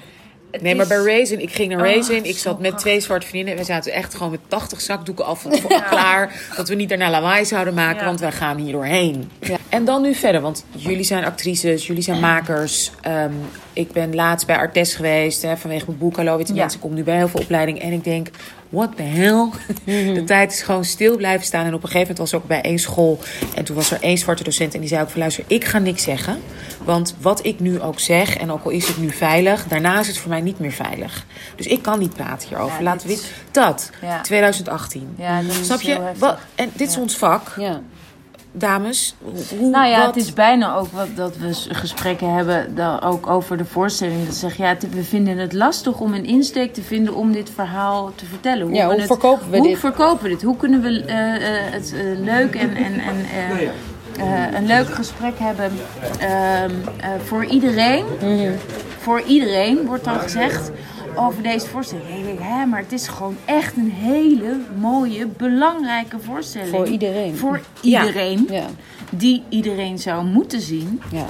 Nee, maar bij Raisin, ik ging naar Oh, Raisin. Ik zat met twee zwarte vriendinnen. We zaten echt gewoon met 80 zakdoeken van tevoren klaar. Dat we niet daarna lawaai zouden maken, Ja. want wij gaan hier doorheen. En dan nu verder, want jullie zijn actrices, jullie zijn makers. Ehm, ik ben laatst bij Artes geweest hè, vanwege mijn boek Hallo Witte Ja. Mensen. Ik kom nu bij heel veel opleidingen. En ik denk, what the hell? De tijd is gewoon stil blijven staan. En op een gegeven moment was ik ook bij één school. En toen was er één zwarte docent en die zei ook van... luister, ik ga niks zeggen. Want wat ik nu ook zeg, en ook al is het nu veilig... daarna is het voor mij niet meer veilig. Dus ik kan niet praten hierover. Ja, Laten we. Dat, Ja. 2018. Ja, Snap je? Wat, en dit is ons vak, Ja. Dames. Hoe- Hoe, Nou ja, wat- het is bijna ook wat dat we gesprekken hebben dan ook over de voorstelling. Dat zeg ja, het- we vinden het lastig om een insteek te vinden om dit verhaal te vertellen. Hoe Ja, we hoe het- verkopen we hoe dit? verkopen we dit? Hoe kunnen we eh, eh, het eh, leuk en, en, en eh, eh, een leuk gesprek hebben ehm, eh, voor iedereen? Mhm. Voor iedereen wordt dan gezegd over deze voorstelling. En ik denk, hè, maar het is gewoon echt een hele mooie, belangrijke voorstelling. Voor iedereen. Voor iedereen Ja. die iedereen zou moeten zien. Ja.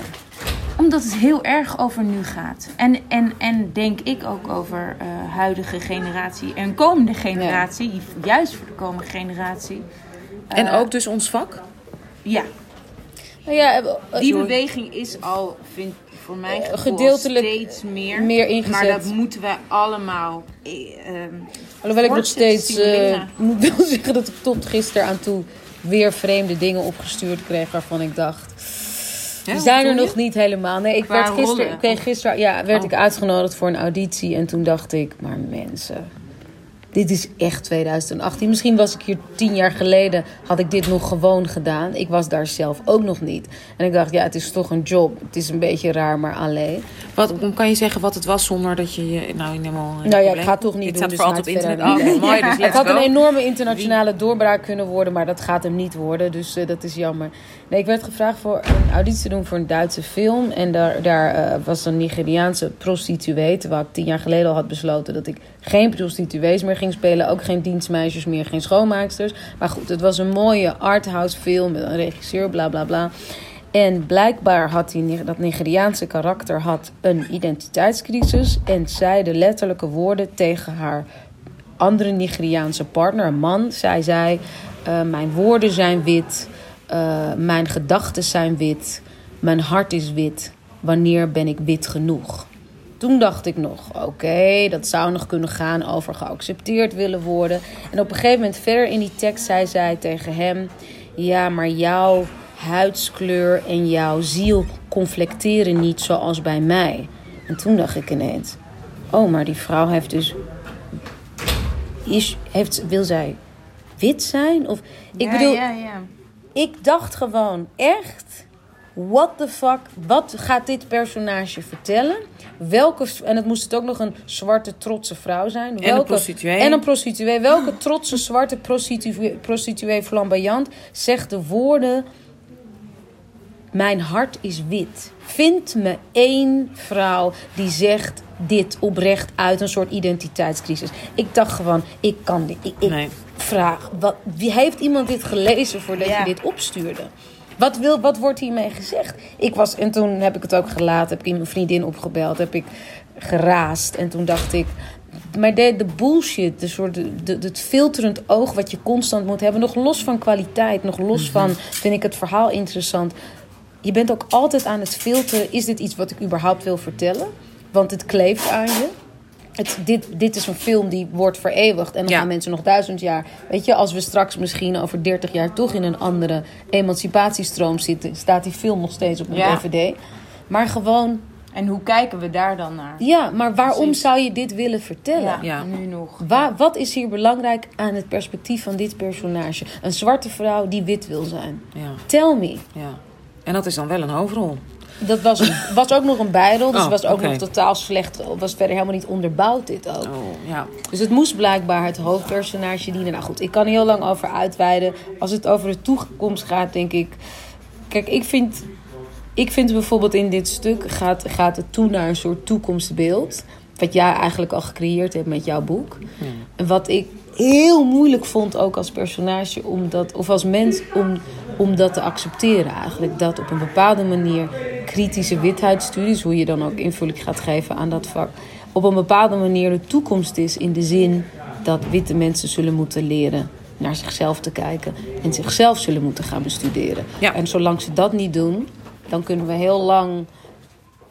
Omdat het heel erg over nu gaat. En, en, en denk ik ook over eh huidige generatie en komende generatie. Juist voor de komende generatie. En Eh, ook dus ons vak? Ja, Nou ja, eh, die sorry. beweging is al, vind voor mij Eh, gedeeltelijk steeds meer. meer ingezet. Maar dat moeten wij allemaal... ehm, Alhoewel ik nog steeds stimuleren. moet wel zeggen dat ik tot gisteren aan toe weer vreemde dingen opgestuurd kreeg waarvan ik dacht. Hè, hoe zijn er nog niet helemaal. Nee, ik Qua werd gisteren, rollen? kreeg gisteren ja, werd Oh. ik uitgenodigd voor een auditie. En toen dacht ik, maar mensen, dit is echt 2018. Misschien was ik hier tien jaar geleden, had ik dit nog gewoon gedaan. Ik was daar zelf ook nog niet. En ik dacht, ja, het is toch een job. Het is een beetje raar, maar alleen. Wat, kan je zeggen wat het was zonder dat je je nou helemaal... Nou ja, ik ga het toch niet Dit doen. staat dus voor altijd op internet. Oh, mooi, dus Het had een enorme internationale doorbraak kunnen worden, maar dat gaat hem niet worden. Dus eh, dat is jammer. Nee, ik werd gevraagd voor een auditie te doen voor een Duitse film. En daar, daar eh, was een Nigeriaanse prostituee. Terwijl ik tien jaar geleden al had besloten dat ik geen prostituees meer ging spelen. Ook geen dienstmeisjes meer, geen schoonmaaksters. Maar goed, het was een mooie arthouse film met een regisseur, bla bla bla. En blijkbaar had dat Nigeriaanse karakter had een identiteitscrisis. En zei de letterlijke woorden tegen haar andere Nigeriaanse partner, een man. Zij zei: eh, Mijn woorden zijn wit, eh, mijn gedachten zijn wit, mijn hart is wit. Wanneer ben ik wit genoeg? Toen dacht ik nog, oké, dat zou nog kunnen gaan over geaccepteerd willen worden. En op een gegeven moment verder in die tekst zei zij tegen hem... Ja, maar jouw huidskleur en jouw ziel conflicteren niet zoals bij mij. En toen dacht ik ineens... Oh, maar die vrouw heeft dus... Is, heeft, wil zij wit zijn? Of, ik ja, bedoel, ja, ja. ik dacht gewoon echt, what the fuck, wat gaat dit personage vertellen? Welke, en het moest het ook nog een zwarte trotse vrouw zijn. een Welke, prostituee. En een prostituee. Welke trotse zwarte prostituee, prostituee flamboyant zegt de woorden... Mijn hart is wit. Vind me één vrouw die zegt dit oprecht uit een soort identiteitscrisis. Ik dacht gewoon, ik kan dit. Ik, ik Nee. vraag, wat, wie heeft iemand dit gelezen voordat Ja. je dit opstuurde? Wat, wil, wat wordt hiermee gezegd? Ik was, en toen heb ik het ook gelaten, heb ik mijn vriendin opgebeld, heb ik geraasd. En toen dacht ik, maar de, de bullshit, de soort, de, de- het filterend oog wat je constant moet hebben, nog los van kwaliteit, nog los van, vind ik het verhaal interessant. Je bent ook altijd aan het filteren, is dit iets wat ik überhaupt wil vertellen? Want het kleeft aan je. Het, dit, dit is een film die wordt vereeuwigd. En dan Ja. gaan mensen nog duizend jaar. Weet je, als we straks misschien over 30 jaar toch in een andere emancipatiestroom zitten, staat die film nog steeds op een Ja. DVD. Maar gewoon, En hoe kijken we daar dan naar? ja, maar waarom Precies. zou je dit willen vertellen? Ja, Ja. nu nog. Waar, wat is hier belangrijk aan het perspectief van dit personage? Een zwarte vrouw die wit wil zijn. Ja, Tell me. ja. En dat is dan wel een hoofdrol. Dat was, was ook nog een bijrol, dus Oh, was ook nog totaal slecht. Was verder helemaal niet onderbouwd, dit ook. Oh, ja. Dus het moest blijkbaar het hoofdpersonage dienen. Nou goed, ik kan er heel lang over uitweiden. Als het over de toekomst gaat, denk ik. Kijk, ik vind, ik vind bijvoorbeeld in dit stuk gaat, gaat het toe naar een soort toekomstbeeld. Wat jij eigenlijk al gecreëerd hebt met jouw boek. En wat ik heel moeilijk vond ook als personage, om dat, of als mens, om, om dat te accepteren eigenlijk. Dat op een bepaalde manier kritische witheidsstudies, hoe je dan ook invulling gaat geven aan dat vak, op een bepaalde manier de toekomst is. In de zin dat witte mensen zullen moeten leren naar zichzelf te kijken. En zichzelf zullen moeten gaan bestuderen. Ja. En zolang ze dat niet doen, dan kunnen we heel lang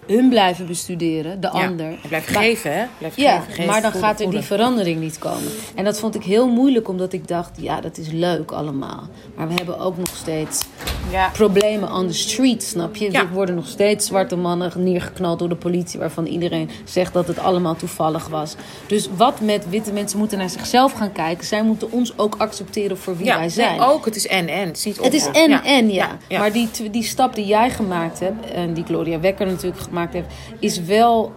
hun blijven bestuderen, de ander. Blijf Maar- geven, hè? Blijf ja, geven, maar dan gaat er die verandering niet komen. En dat vond ik heel moeilijk, omdat ik dacht, ja, dat is leuk allemaal. Maar we hebben ook nog steeds Ja. problemen on the street, snap je? Ja. Er worden nog steeds zwarte mannen neergeknald door de politie... waarvan iedereen zegt dat het allemaal toevallig was. Dus wat met witte mensen moeten naar zichzelf gaan kijken... zij moeten ons ook accepteren voor wie Ja, wij zijn. nee, ook. Het is en en. Het is niet Het is en ja. en, ja. ja. Maar die, die stap die jij gemaakt hebt, en die Gloria Wekker natuurlijk gemaakt heeft, is wel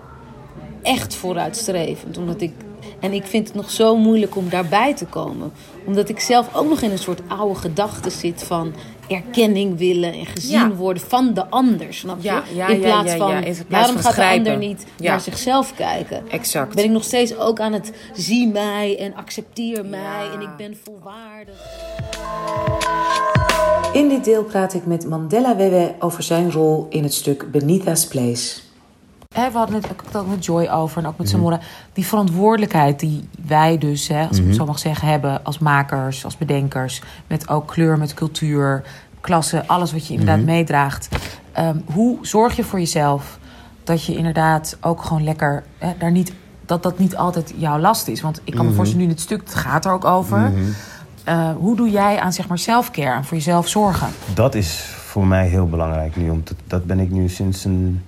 echt vooruitstrevend. Omdat ik, en ik vind het nog zo moeilijk om daarbij te komen. Omdat ik zelf ook nog in een soort oude gedachte zit van erkenning willen en gezien Ja. worden van de ander, snap je? Ja, ja, in plaats ja, van, ja. In plaats waarom van gaat de ander niet Ja. naar zichzelf kijken? Exact. Ben ik nog steeds ook aan het zie mij en accepteer mij en ik ben volwaardig. In dit deel praat ik met Mandela Wewe over zijn rol in het stuk Benita's Place. We hadden het ook met Joy over en ook met Samora. Die verantwoordelijkheid die wij dus, hè, als ik het zo mag zeggen, hebben als makers, als bedenkers. Met ook kleur, met cultuur, klasse, alles wat je inderdaad meedraagt. Ehm, hoe zorg je voor jezelf dat je inderdaad ook gewoon lekker hè, daar niet, dat dat niet altijd jouw last is? Want ik kan me voorstellen, nu in het stuk, het gaat er ook over. Eh, hoe doe jij aan zeg maar selfcare, aan voor jezelf zorgen? Dat is voor mij heel belangrijk nu. Omdat dat ben ik nu sinds een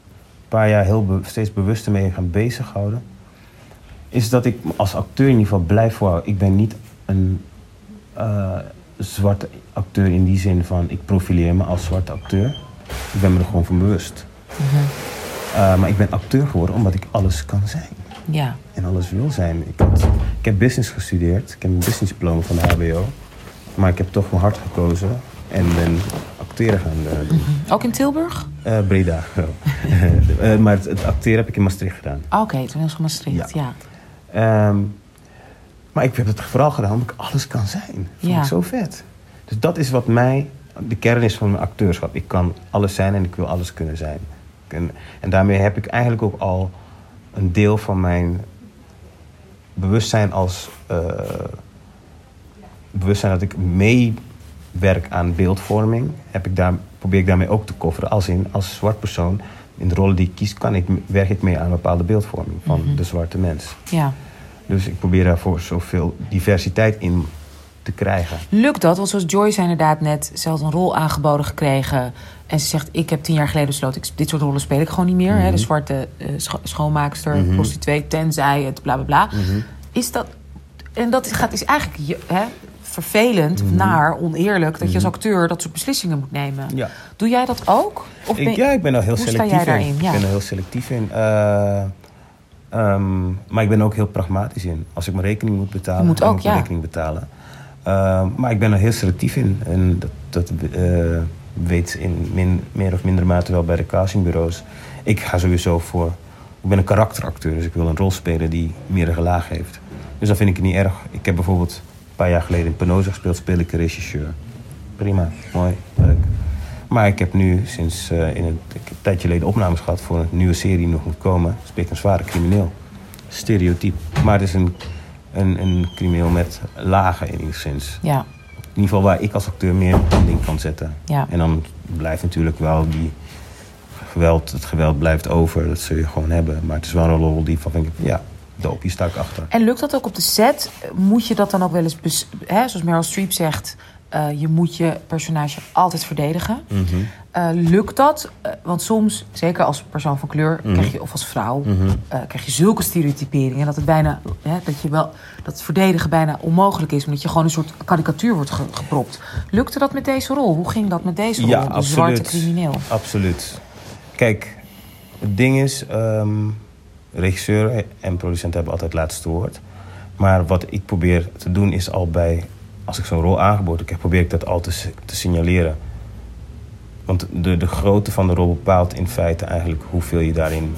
paar jaar heel be- steeds bewuster mee gaan bezighouden. Is dat ik als acteur in ieder geval blijf voorhouden. Ik ben niet een eh, zwarte acteur in die zin van ik profileer me als zwarte acteur. Ik ben me er gewoon van bewust. Eh, maar ik ben acteur geworden omdat ik alles kan zijn. Ja. En alles wil zijn. Ik, had, ik heb business gestudeerd. Ik heb een business diploma van de HBO. Maar ik heb toch mijn hart gekozen. En ben acteren gaan eh, doen. Ook in Tilburg? Eh, Breda. Eh, maar het, het acteren heb ik in Maastricht gedaan. Ah, Oké, toen was Maastricht, ja. Ehm, maar ik heb het vooral gedaan omdat ik alles kan zijn. Vond Ja. ik zo vet. Dus dat is wat mij de kern is van mijn acteurschap. Ik kan alles zijn en ik wil alles kunnen zijn. En, en daarmee heb ik eigenlijk ook al een deel van mijn bewustzijn als bewustzijn dat ik meewerk aan beeldvorming, heb ik daar, probeer ik daarmee ook te kofferen. Als in als zwart persoon in de rollen die ik kies, kan ik, werk ik mee aan een bepaalde beeldvorming van de zwarte mens. ja. Dus ik probeer daarvoor zoveel diversiteit in te krijgen. Lukt dat? Want zoals Joy zei inderdaad net, ze had een rol aangeboden gekregen. En ze zegt, ik heb tien jaar geleden besloten, ik, dit soort rollen speel ik gewoon niet meer. hè? De zwarte eh, scho- schoonmaakster, prostituee, tenzij het bla bla bla. Is dat, en dat gaat, is eigenlijk hè, vervelend, of naar, oneerlijk... dat je als acteur dat soort beslissingen moet nemen. Ja. Doe jij dat ook? Of ben- ja, ik ben daar heel hoe sta selectief in. daarin? Ja. Ik ben er heel selectief in. Eh, ehm, maar ik ben er ook heel pragmatisch in. Als ik mijn rekening moet betalen, moet ook, moet ik mijn rekening betalen. Ehm, maar ik ben er heel selectief in. En dat, dat eh, weet in min, meer of mindere mate wel bij de castingbureaus. Ik ga sowieso voor... Ik ben een karakteracteur, dus ik wil een rol spelen die meerdere lagen heeft. Dus dat vind ik niet erg. Ik heb bijvoorbeeld paar jaar geleden in Penosa gespeeld, speel ik een regisseur. Prima, mooi, leuk. Maar ik heb nu sinds eh, in een, ik een tijdje geleden opnames gehad voor een nieuwe serie die nog moet komen. Speel ik een zware crimineel. Stereotyp. Maar het is een, een, een crimineel met lagen enigszins. Ja, In ieder geval waar ik als acteur meer een ding kan zetten. Ja. En dan blijft natuurlijk wel die geweld, het geweld blijft over. Dat zul je gewoon hebben. Maar het is wel een rol die van, denk ik, ja, doop, hier sta ik achter. En lukt dat ook op de set? Moet je dat dan ook wel eens, hè, zoals Meryl Streep zegt, eh, je moet je personage altijd verdedigen. Eh, lukt dat? Eh, want soms, zeker als persoon van kleur, krijg je, of als vrouw, eh, krijg je zulke stereotyperingen dat het bijna, hè, dat je wel, dat het verdedigen bijna onmogelijk is, omdat je gewoon een soort karikatuur wordt ge- gepropt. Lukte dat met deze rol? Hoe ging dat met deze rol? de zwarte crimineel. Absoluut. Kijk, het ding is, ehm, regisseur en producent hebben altijd het laatste woord. Maar wat ik probeer te doen is al bij, als ik zo'n rol aangeboden krijg, probeer ik dat al te, signaleren. Want de, de grootte van de rol bepaalt in feite eigenlijk hoeveel je daarin,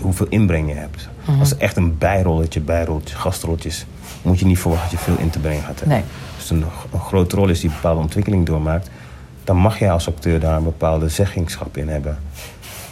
hoeveel inbreng je hebt. Als het echt een bijrolletje, bijrolletje, gastrolletjes, moet je niet verwachten dat je veel in te brengen gaat hebben. Nee. Als het een, een grote rol is die een bepaalde ontwikkeling doormaakt, dan mag jij als acteur daar een bepaalde zeggingschap in hebben.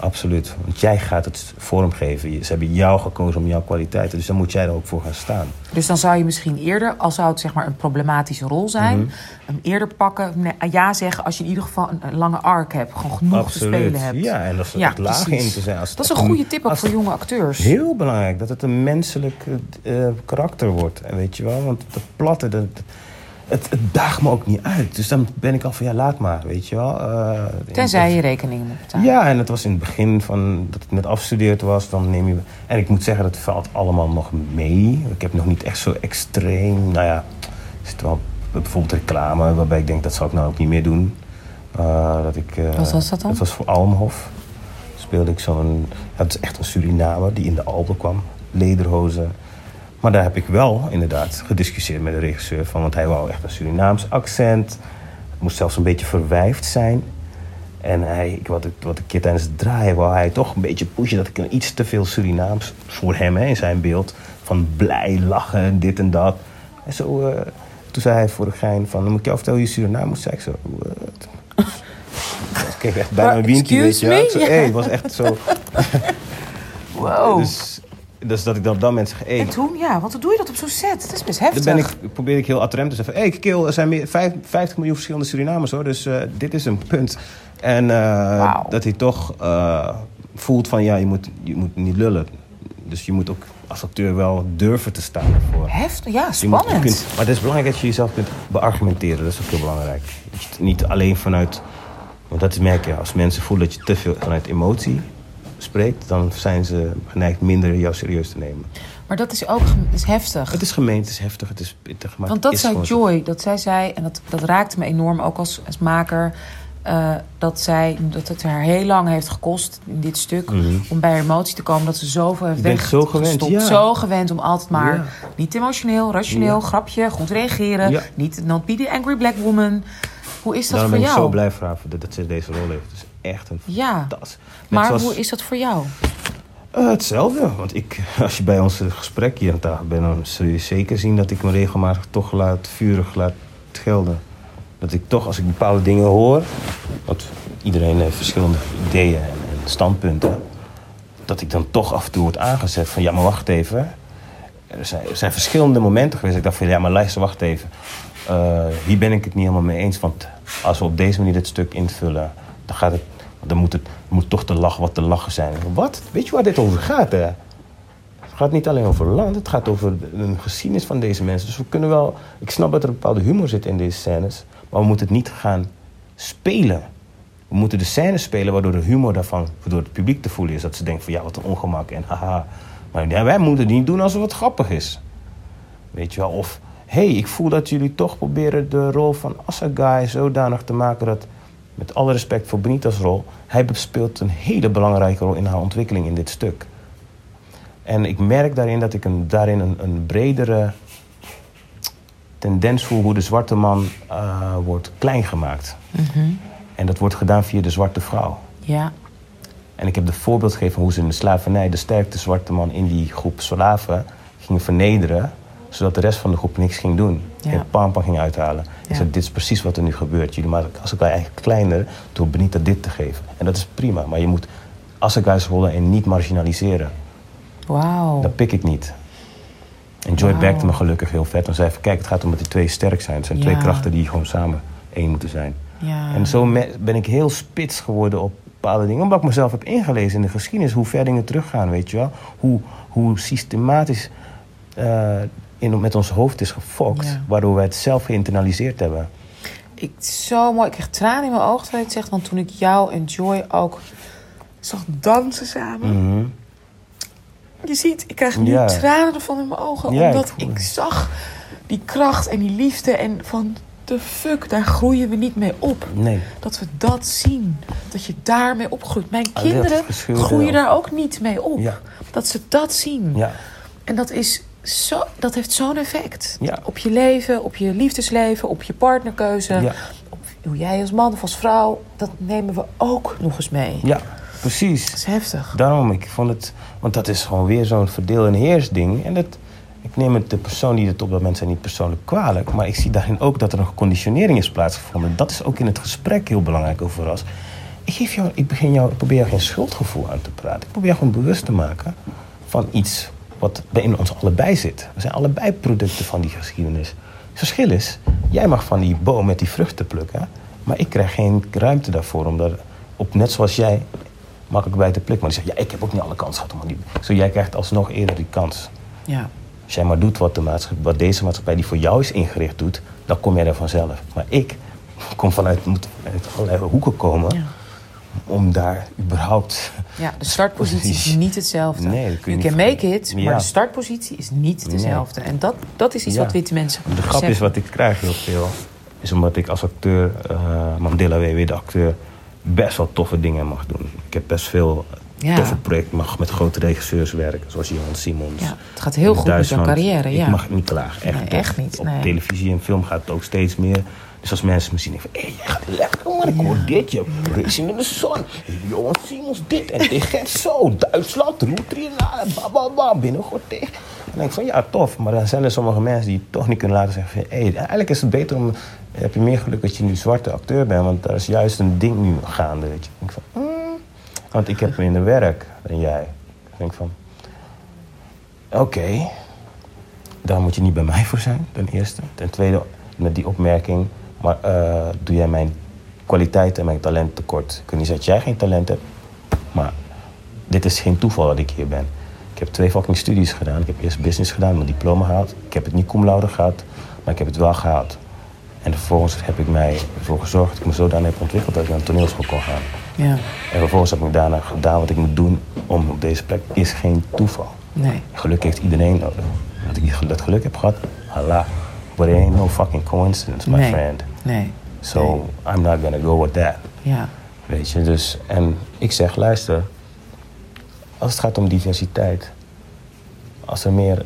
Absoluut. Want jij gaat het vormgeven. Je- Ze hebben jou gekozen om jouw kwaliteiten. Dus dan moet jij er ook voor gaan staan. Dus dan zou je misschien eerder, al zou het zeg maar een problematische rol zijn, Mhm. hem eerder pakken, ja zeggen als je in ieder geval een, lange arc hebt, gewoon genoeg te spelen hebt. Ja, en dat is Ja, lager precies. in te zijn. Als het Dat is een goede tip ook voor het- jonge acteurs. Heel belangrijk, dat het een menselijk eh, karakter wordt. En weet je wel, want dat platte, dat, het, het daagt me ook niet uit. Dus dan ben ik al van, ja, laat maar, weet je wel. Eh, Tenzij je rekeningen moet betalen. Ja, en het was in het begin van dat ik net afgestudeerd was. Dan neem je. En ik moet zeggen, dat valt allemaal nog mee. Ik heb nog niet echt zo extreem. Nou ja, er zit wel bijvoorbeeld reclame waarbij ik denk dat zal ik nou ook niet meer doen. Eh, dat ik, eh, Wat was dat dan? Dat was voor Almhof. Speelde ik zo'n. Het is echt een Surinamer die in de Alpen kwam. Lederhozen. Maar daar heb ik wel inderdaad gediscussieerd met de regisseur van, want hij wou echt een Surinaams accent. Het moest zelfs een beetje verwijfd zijn. En hij, ik, wat, ik, wat een keer tijdens het draaien wou hij toch een beetje pushen dat ik een iets te veel Surinaams voor hem hè, in zijn beeld. Van blij, lachen, dit en dat. En zo, eh, toen zei hij voor de gein van, moet ik jou vertellen je Surinaam moest? Zei ik zo, what? Ik kreeg echt bijna een windje, weet Excuse je wel. me? Ik zo, Ja. hey, het was echt zo. Wow. Dus, dus dat ik dan op dat moment zeg, hey, En toen, ja, want hoe doe je dat op zo'n set? Dat is best heftig. dan ben ik, probeer ik heel attrem te zeggen. Hé, hey, kill, er zijn meer, vijf- 50 miljoen verschillende Surinamers hoor. Dus eh, dit is een punt. En eh, dat hij toch eh, voelt van ja, je moet, je moet niet lullen. Dus je moet ook als acteur wel durven te staan ervoor. Heftig, ja, Je moet- je spannend. kunt- maar het is belangrijk dat je jezelf kunt beargumenteren. Dat is ook heel belangrijk. Niet alleen vanuit... Want dat merk je, als mensen voelen dat je te veel vanuit emotie spreekt... dan zijn ze geneigd minder jou serieus te nemen. Maar dat is ook is heftig. Het is gemeen, het is heftig, het is pittig. Maar Want dat zei. Joy, dat zij zei, en dat, dat raakte me enorm ook als, als maker. eh, dat, zij, dat het haar heel lang heeft gekost in dit stuk Mhm. om bij haar emotie te komen. Dat ze zoveel heeft zo gewend, ja. Zo gewend om altijd maar Ja. niet emotioneel, rationeel, Ja. grapje, goed reageren. Niet not be the angry black woman. Hoe is dat Daarom voor ben ik jou? zo blij voor haar dat, dat ze deze rol heeft. Is echt een Ja, tas. Net maar zoals- hoe is dat voor jou? Eh, hetzelfde. Want ik, als je bij ons gesprek hier aan tafel bent, dan zul je zeker zien dat ik me regelmatig toch laat, vurig laat gelden. Dat ik toch, als ik bepaalde dingen hoor, want iedereen heeft verschillende ideeën en, en standpunten, dat ik dan toch af en toe word aangezet van, ja, maar wacht even. Er zijn, er zijn verschillende momenten geweest. dat Ik dacht van, ja, maar luister, wacht even. Eh, hier ben ik het niet helemaal mee eens. Want als we op deze manier dit stuk invullen, dan gaat het, dan moet het moet toch te lachen wat te lachen zijn. Wat? Weet je waar dit over gaat, hè? Het gaat niet alleen over land, het gaat over de- een geschiedenis van deze mensen. Dus we kunnen wel... Ik snap dat er een bepaalde humor zit in deze scènes, maar we moeten het niet gaan spelen. We moeten de scènes spelen waardoor de humor daarvan door het publiek te voelen is. Dat ze denken van ja, wat een ongemak en haha. Maar wij moeten het niet doen alsof het grappig is. Weet je wel? Of, hey, ik voel dat jullie toch proberen de rol van Assagai zodanig te maken dat... Met alle respect voor Benita's rol, hij speelt een hele belangrijke rol in haar ontwikkeling in dit stuk. En ik merk daarin dat ik een, daarin een, een bredere tendens voel hoe de zwarte man eh, wordt klein gemaakt. En dat wordt gedaan via de zwarte vrouw. Ja, En ik heb het voorbeeld gegeven hoe ze in de slavernij de sterkste zwarte man in die groep slaven gingen vernederen, zodat de rest van de groep niks ging doen. Ja. En pampa ging uithalen. Ja. Ik zei, dit is precies wat er nu gebeurt. Jullie maken Assegai eigenlijk kleiner door Benita dit te geven. En dat is prima, maar je moet Assegai's rollen en niet marginaliseren. wauw. Dat pik ik niet. En Joy werkte me gelukkig heel vet. En zei van, kijk, het gaat om dat die twee sterk zijn. Het zijn twee krachten die gewoon samen één moeten zijn. Ja. En zo ben ik heel spits geworden op bepaalde dingen. Omdat ik mezelf heb ingelezen in de geschiedenis. Hoe ver dingen teruggaan, weet je wel. Hoe, hoe systematisch eh, in, met ons hoofd is gefokt. Ja. Waardoor we het zelf geïnternaliseerd hebben. Ik, zo mooi. Ik krijg tranen in mijn ogen terwijl je het zegt. Want toen ik jou en Joy ook zag dansen samen. Mhm. Je ziet, ik krijg nu Ja. tranen ervan in mijn ogen. Ja, omdat ik zag die kracht en die liefde. En van de fuck, daar groeien we niet mee op. Nee. Dat we dat zien. Dat je daarmee opgroeit. Mijn Ah, kinderen groeien daar ook niet mee op. Ja. Dat ze dat zien. Ja. En dat, is zo, dat heeft zo'n effect. Ja. Op je leven, op je liefdesleven, op je partnerkeuze. Ja. Op hoe jij als man of als vrouw, dat nemen we ook nog eens mee. ja, precies. Dat is heftig. Daarom, ik vond het... Want dat is gewoon weer zo'n verdeel- en heersding. En dat, ik neem het de persoon die het op dat moment zijn niet persoonlijk kwalijk. Maar ik zie daarin ook dat er een conditionering is plaatsgevonden. Dat is ook in het gesprek heel belangrijk over ras. Ik, geef jou, ik, begin jou, ik probeer jou geen schuldgevoel aan te praten. Ik probeer jou gewoon bewust te maken van iets wat in ons allebei zit. We zijn allebei producten van die geschiedenis. Het verschil is, jij mag van die boom met die vruchten plukken, maar ik krijg geen ruimte daarvoor, omdat op net zoals jij makkelijk bij te plukken. Maar die zegt, ja, ik heb ook niet alle kans gehad. om die... Zo, jij krijgt alsnog eerder die kans. Ja. Als jij maar doet wat, de maatschappij, wat deze maatschappij die voor jou is ingericht doet, dan kom jij er vanzelf. Maar ik kom vanuit, moet uit allerlei hoeken komen Ja. Om daar überhaupt... Ja, de startpositie is niet hetzelfde. Nee, dat kun je you can make it, maar de startpositie is niet dezelfde. En dat, dat is iets Ja. wat witte mensen De grap is wat ik krijg heel veel, is omdat ik als acteur, eh Mandela WW, de acteur, best wel toffe dingen mag doen. Ik heb best veel Ja. toffe projecten, mag met grote regisseurs werken, zoals Johan Simons. Ja, het gaat heel goed met jouw carrière, ja. Ik mag niet klagen, echt. Nee, echt niet, Op nee. televisie en film gaat het ook steeds meer. Dus als mensen me zien, denken van, hé, jij gaat lekker, man. Ik hoor dit, je Racing in the Sun. Johan Simons dit en dit zo. Duitsland, Roetri, ba, ba, ba, binnenkort tegen. En dan denk ik van, ja, tof. Maar dan zijn er sommige mensen die toch niet kunnen laten zeggen van, hé, eigenlijk is het beter om, heb je meer geluk dat je nu zwarte acteur bent, want daar is juist een ding nu gaande, weet je. Ik denk van, hmm, want ik heb minder werk dan jij. Ik denk van, oké, daar moet je niet bij mij voor zijn, ten eerste. Ten tweede, met die opmerking, maar eh, doe jij mijn kwaliteit en mijn talent tekort. Ik kan niet dat jij geen talent hebt, maar dit is geen toeval dat ik hier ben. Ik heb twee fucking studies gedaan. Ik heb eerst business gedaan, mijn diploma gehaald. Ik heb het niet cum laude gehad, maar ik heb het wel gehaald. En vervolgens heb ik mij ervoor gezorgd dat ik me zodanig heb ontwikkeld dat ik naar een toneelschool kon gaan. Ja, En vervolgens heb ik daarna gedaan wat ik moet doen om op deze plek. Is geen toeval. nee. Geluk heeft iedereen nodig. Dat ik dat geluk heb gehad, Allah. But it ain't no fucking coincidence, my Nee. friend. Nee. So I'm not gonna go with that. Ja. Weet je, dus. En ik zeg, luister. Als het gaat om diversiteit. Als er meer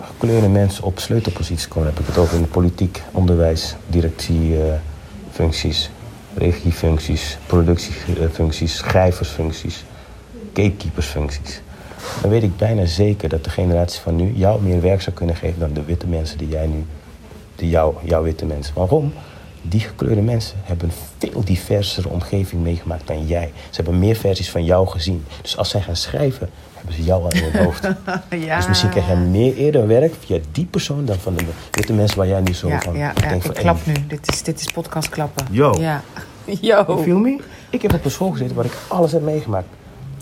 gekleurde mensen op sleutelposities komen, heb ik het over in de politiek, onderwijs, directiefuncties, regiefuncties, productiefuncties, schrijversfuncties, gatekeepersfuncties. Dan weet ik bijna zeker dat de generatie van nu jou meer werk zou kunnen geven dan de witte mensen die jij nu, die jou, jouw witte mensen. Waarom? Die gekleurde mensen hebben een veel diversere omgeving meegemaakt dan jij. Ze hebben meer versies van jou gezien. Dus als zij gaan schrijven, hebben ze jou al in hun hoofd. Ja. Dus misschien krijg jij meer eerder werk via die persoon dan van de witte mensen waar jij nu zo Ja, van ja, ja. denkt ik van, klap nu. Dit is, dit is podcast klappen. Yo. Ja. Yo. Feel me? Ik heb op een school gezeten waar ik alles heb meegemaakt.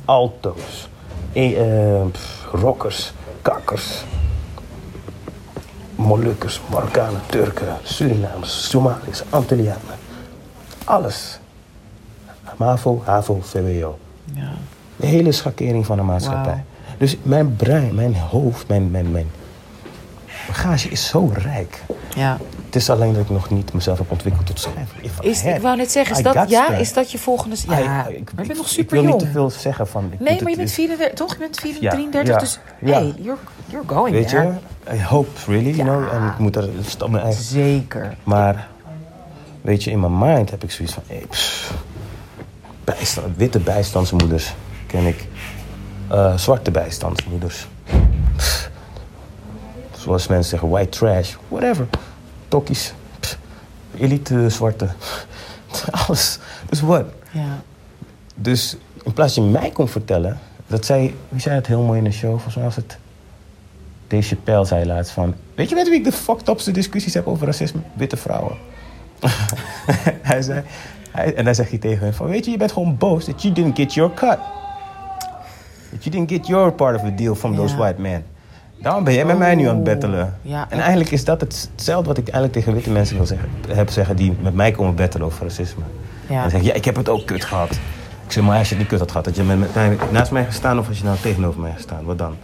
Alto's, eh, pff, rockers, kakkers, Molukkers, Marokkanen, Turken, Surinamers, Somaliërs, Antillianen. Alles. MAVO, HAVO, VWO. Ja. De hele schakering van de maatschappij. Dus mijn brein, mijn hoofd, mijn, mijn, mijn bagage is zo rijk. ja. Het is alleen dat ik nog niet mezelf heb ontwikkeld tot schrijver. Is, ik wou net zeggen, is I dat, ja, is dat je volgende... Ja, Ah, maar ik- ik- je bent ik- nog Ik super wil niet jong. te veel zeggen van... ik Nee, maar je bent 34, toch? Je bent 34, Ja, 33, ja, dus ja. hey, you're, you're going Weet there. je, I hope really, you know. En ik moet er op mijn eigen... Zeker. Maar, weet je, in mijn mind heb ik zoiets van... Hey, pff, bijstand, witte bijstandsmoeders ken ik. Eh, zwarte bijstandsmoeders. Pff, zoals mensen zeggen, white trash, whatever. Tokkies. Pff, elite zwarte. Alles. Dus wat? Ja. Dus in plaats dat je mij kon vertellen, dat zei, wie zei het heel mooi in de show, volgens mij was het Dave Chappelle zei laatst van, weet je met wie ik de fucked upste discussies heb over racisme? Witte vrouwen. hij zei, hij, en dan zegt hij tegen hem van, weet je, je bent gewoon boos that you didn't get your cut. That you didn't get your part of the deal from those white men. Daarom ben jij met mij nu aan het Oh, battelen. ja. En eigenlijk is dat het- hetzelfde wat ik eigenlijk tegen witte mensen wil zeggen, heb zeggen die met mij komen battelen over racisme. Ja. En zeggen, ja, ik heb het ook kut gehad. Ik zeg, maar als je het niet kut had gehad, had je met, mij naast mij gestaan of als je nou tegenover mij gestaan, wat dan?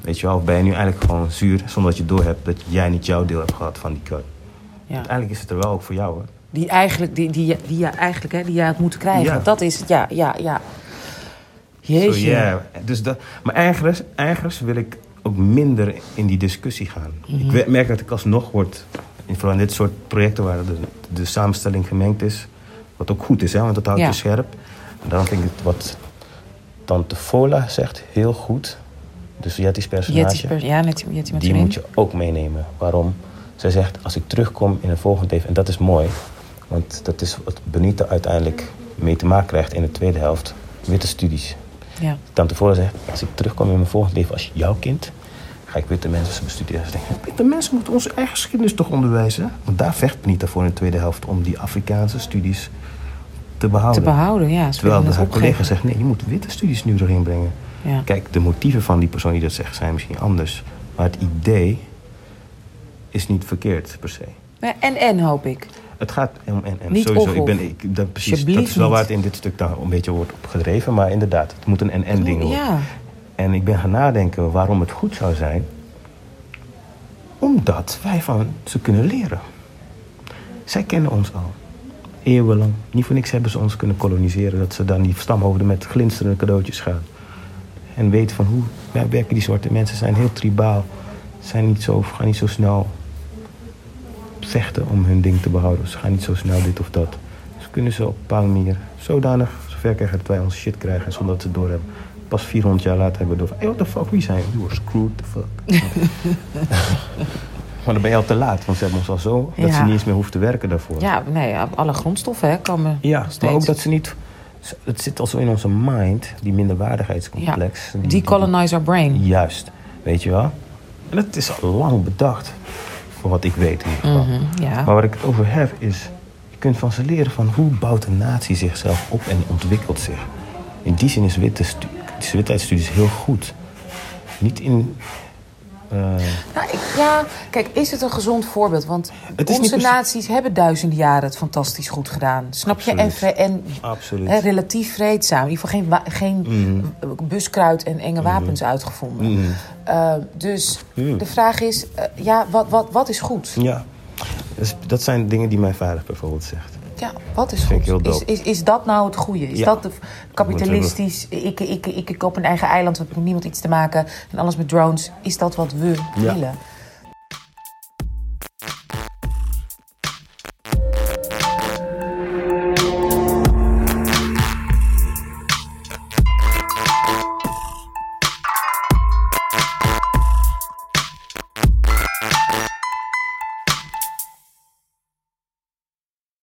Weet je wel, of ben je nu eigenlijk gewoon zuur zonder dat je doorhebt dat jij niet jouw deel hebt gehad van die kut? ja. Uiteindelijk is het er wel ook voor jou hoor. Die eigenlijk, die, die, die, je eigenlijk, hè, die jij had moeten krijgen. Ja. Dat is het, ja, ja, ja. Jeetje. ja. dus dat, maar ergens, ergens wil ik ook minder in die discussie gaan. Ik we- merk dat ik alsnog word, in- vooral in dit soort projecten waar de, de samenstelling gemengd is, wat ook goed is, hè, want dat houdt Ja. je scherp. En daarom vind ik het wat Tante Fola zegt heel goed. Dus Jetty's personage. Jetty, per- ja, net, Jetty met die moet je ook meenemen. Waarom? Zij zegt, als ik terugkom in een volgend leven, en dat is mooi, want dat is wat Benita uiteindelijk mee te maken krijgt in de tweede helft. Witte studies. Ja. Dan tevoren zegt, als ik terugkom in mijn volgend leven als jouw kind, ga ik witte mensen bestuderen. Witte mensen moeten onze eigen geschiedenis toch onderwijzen? Want daar vecht Benita voor in de tweede helft om die Afrikaanse studies te behouden. Te behouden, ja. Terwijl haar collega zegt, nee, je moet witte studies nu erin brengen. Ja. Kijk, de motieven van die persoon die dat zegt zijn misschien anders. Maar het idee is niet verkeerd per se. Ja, En en, hoop ik. Het gaat om en en. Niet Sowieso, of, ik ben, ik, dat, precies, dat is wel niet. waar het in dit stuk dan een beetje wordt opgedreven. Maar inderdaad, het moet een en en ding worden. Ja. En ik ben gaan nadenken waarom het goed zou zijn. Omdat wij van ze kunnen leren. Zij kennen ons al. Eeuwenlang. Niet voor niks hebben ze ons kunnen koloniseren. Dat ze dan die stamhoofden met glinsterende cadeautjes gaan. En weten van hoe ja, werken die zwarte mensen. Zijn heel tribaal. Zijn niet zo, gaan niet zo snel vechten om hun ding te behouden. Ze gaan niet zo snel dit of dat. Dus kunnen ze op een bepaalde manier zodanig zover krijgen dat wij ons shit krijgen zonder dat ze het doorhebben. Pas 400 jaar later hebben we door van, hey, what the fuck, wie zijn we? You were screwed the fuck. maar dan ben je al te laat, want ze hebben ons al zo dat Ja. ze niet eens meer hoeft te werken daarvoor. Ja, nee, alle grondstoffen hè, komen Ja, maar ook dat ze niet... Het zit al zo in onze mind, die minderwaardigheidscomplex. Die- Decolonize our brain. Juist, weet je wel? En dat is al lang bedacht, voor wat ik weet in ieder geval. Mhm, ja. Maar waar ik het over heb is, je kunt van ze leren van hoe bouwt een natie zichzelf op en ontwikkelt zich. In die zin is witte witheidsstudies heel goed. Niet in... eh, Nou, ik, ja, kijk, is het een gezond voorbeeld? Want Het onze naties hebben duizenden jaren het fantastisch goed gedaan. Snap je? En, en hè, relatief vreedzaam. In ieder geval geen, geen Mhm. buskruid en enge wapens uitgevonden. Mhm. Uh, dus Mhm. de vraag is, eh, ja, wat, wat, wat is goed? ja, dus dat zijn dingen die mijn vader bijvoorbeeld zegt. Ja, wat is goed? Is, is, is dat nou het goede? Is Ja. dat de kapitalistisch, ik, ik, ik, ik op een eigen eiland, we hebben met niemand iets te maken en alles met drones. Is dat wat we Ja. willen?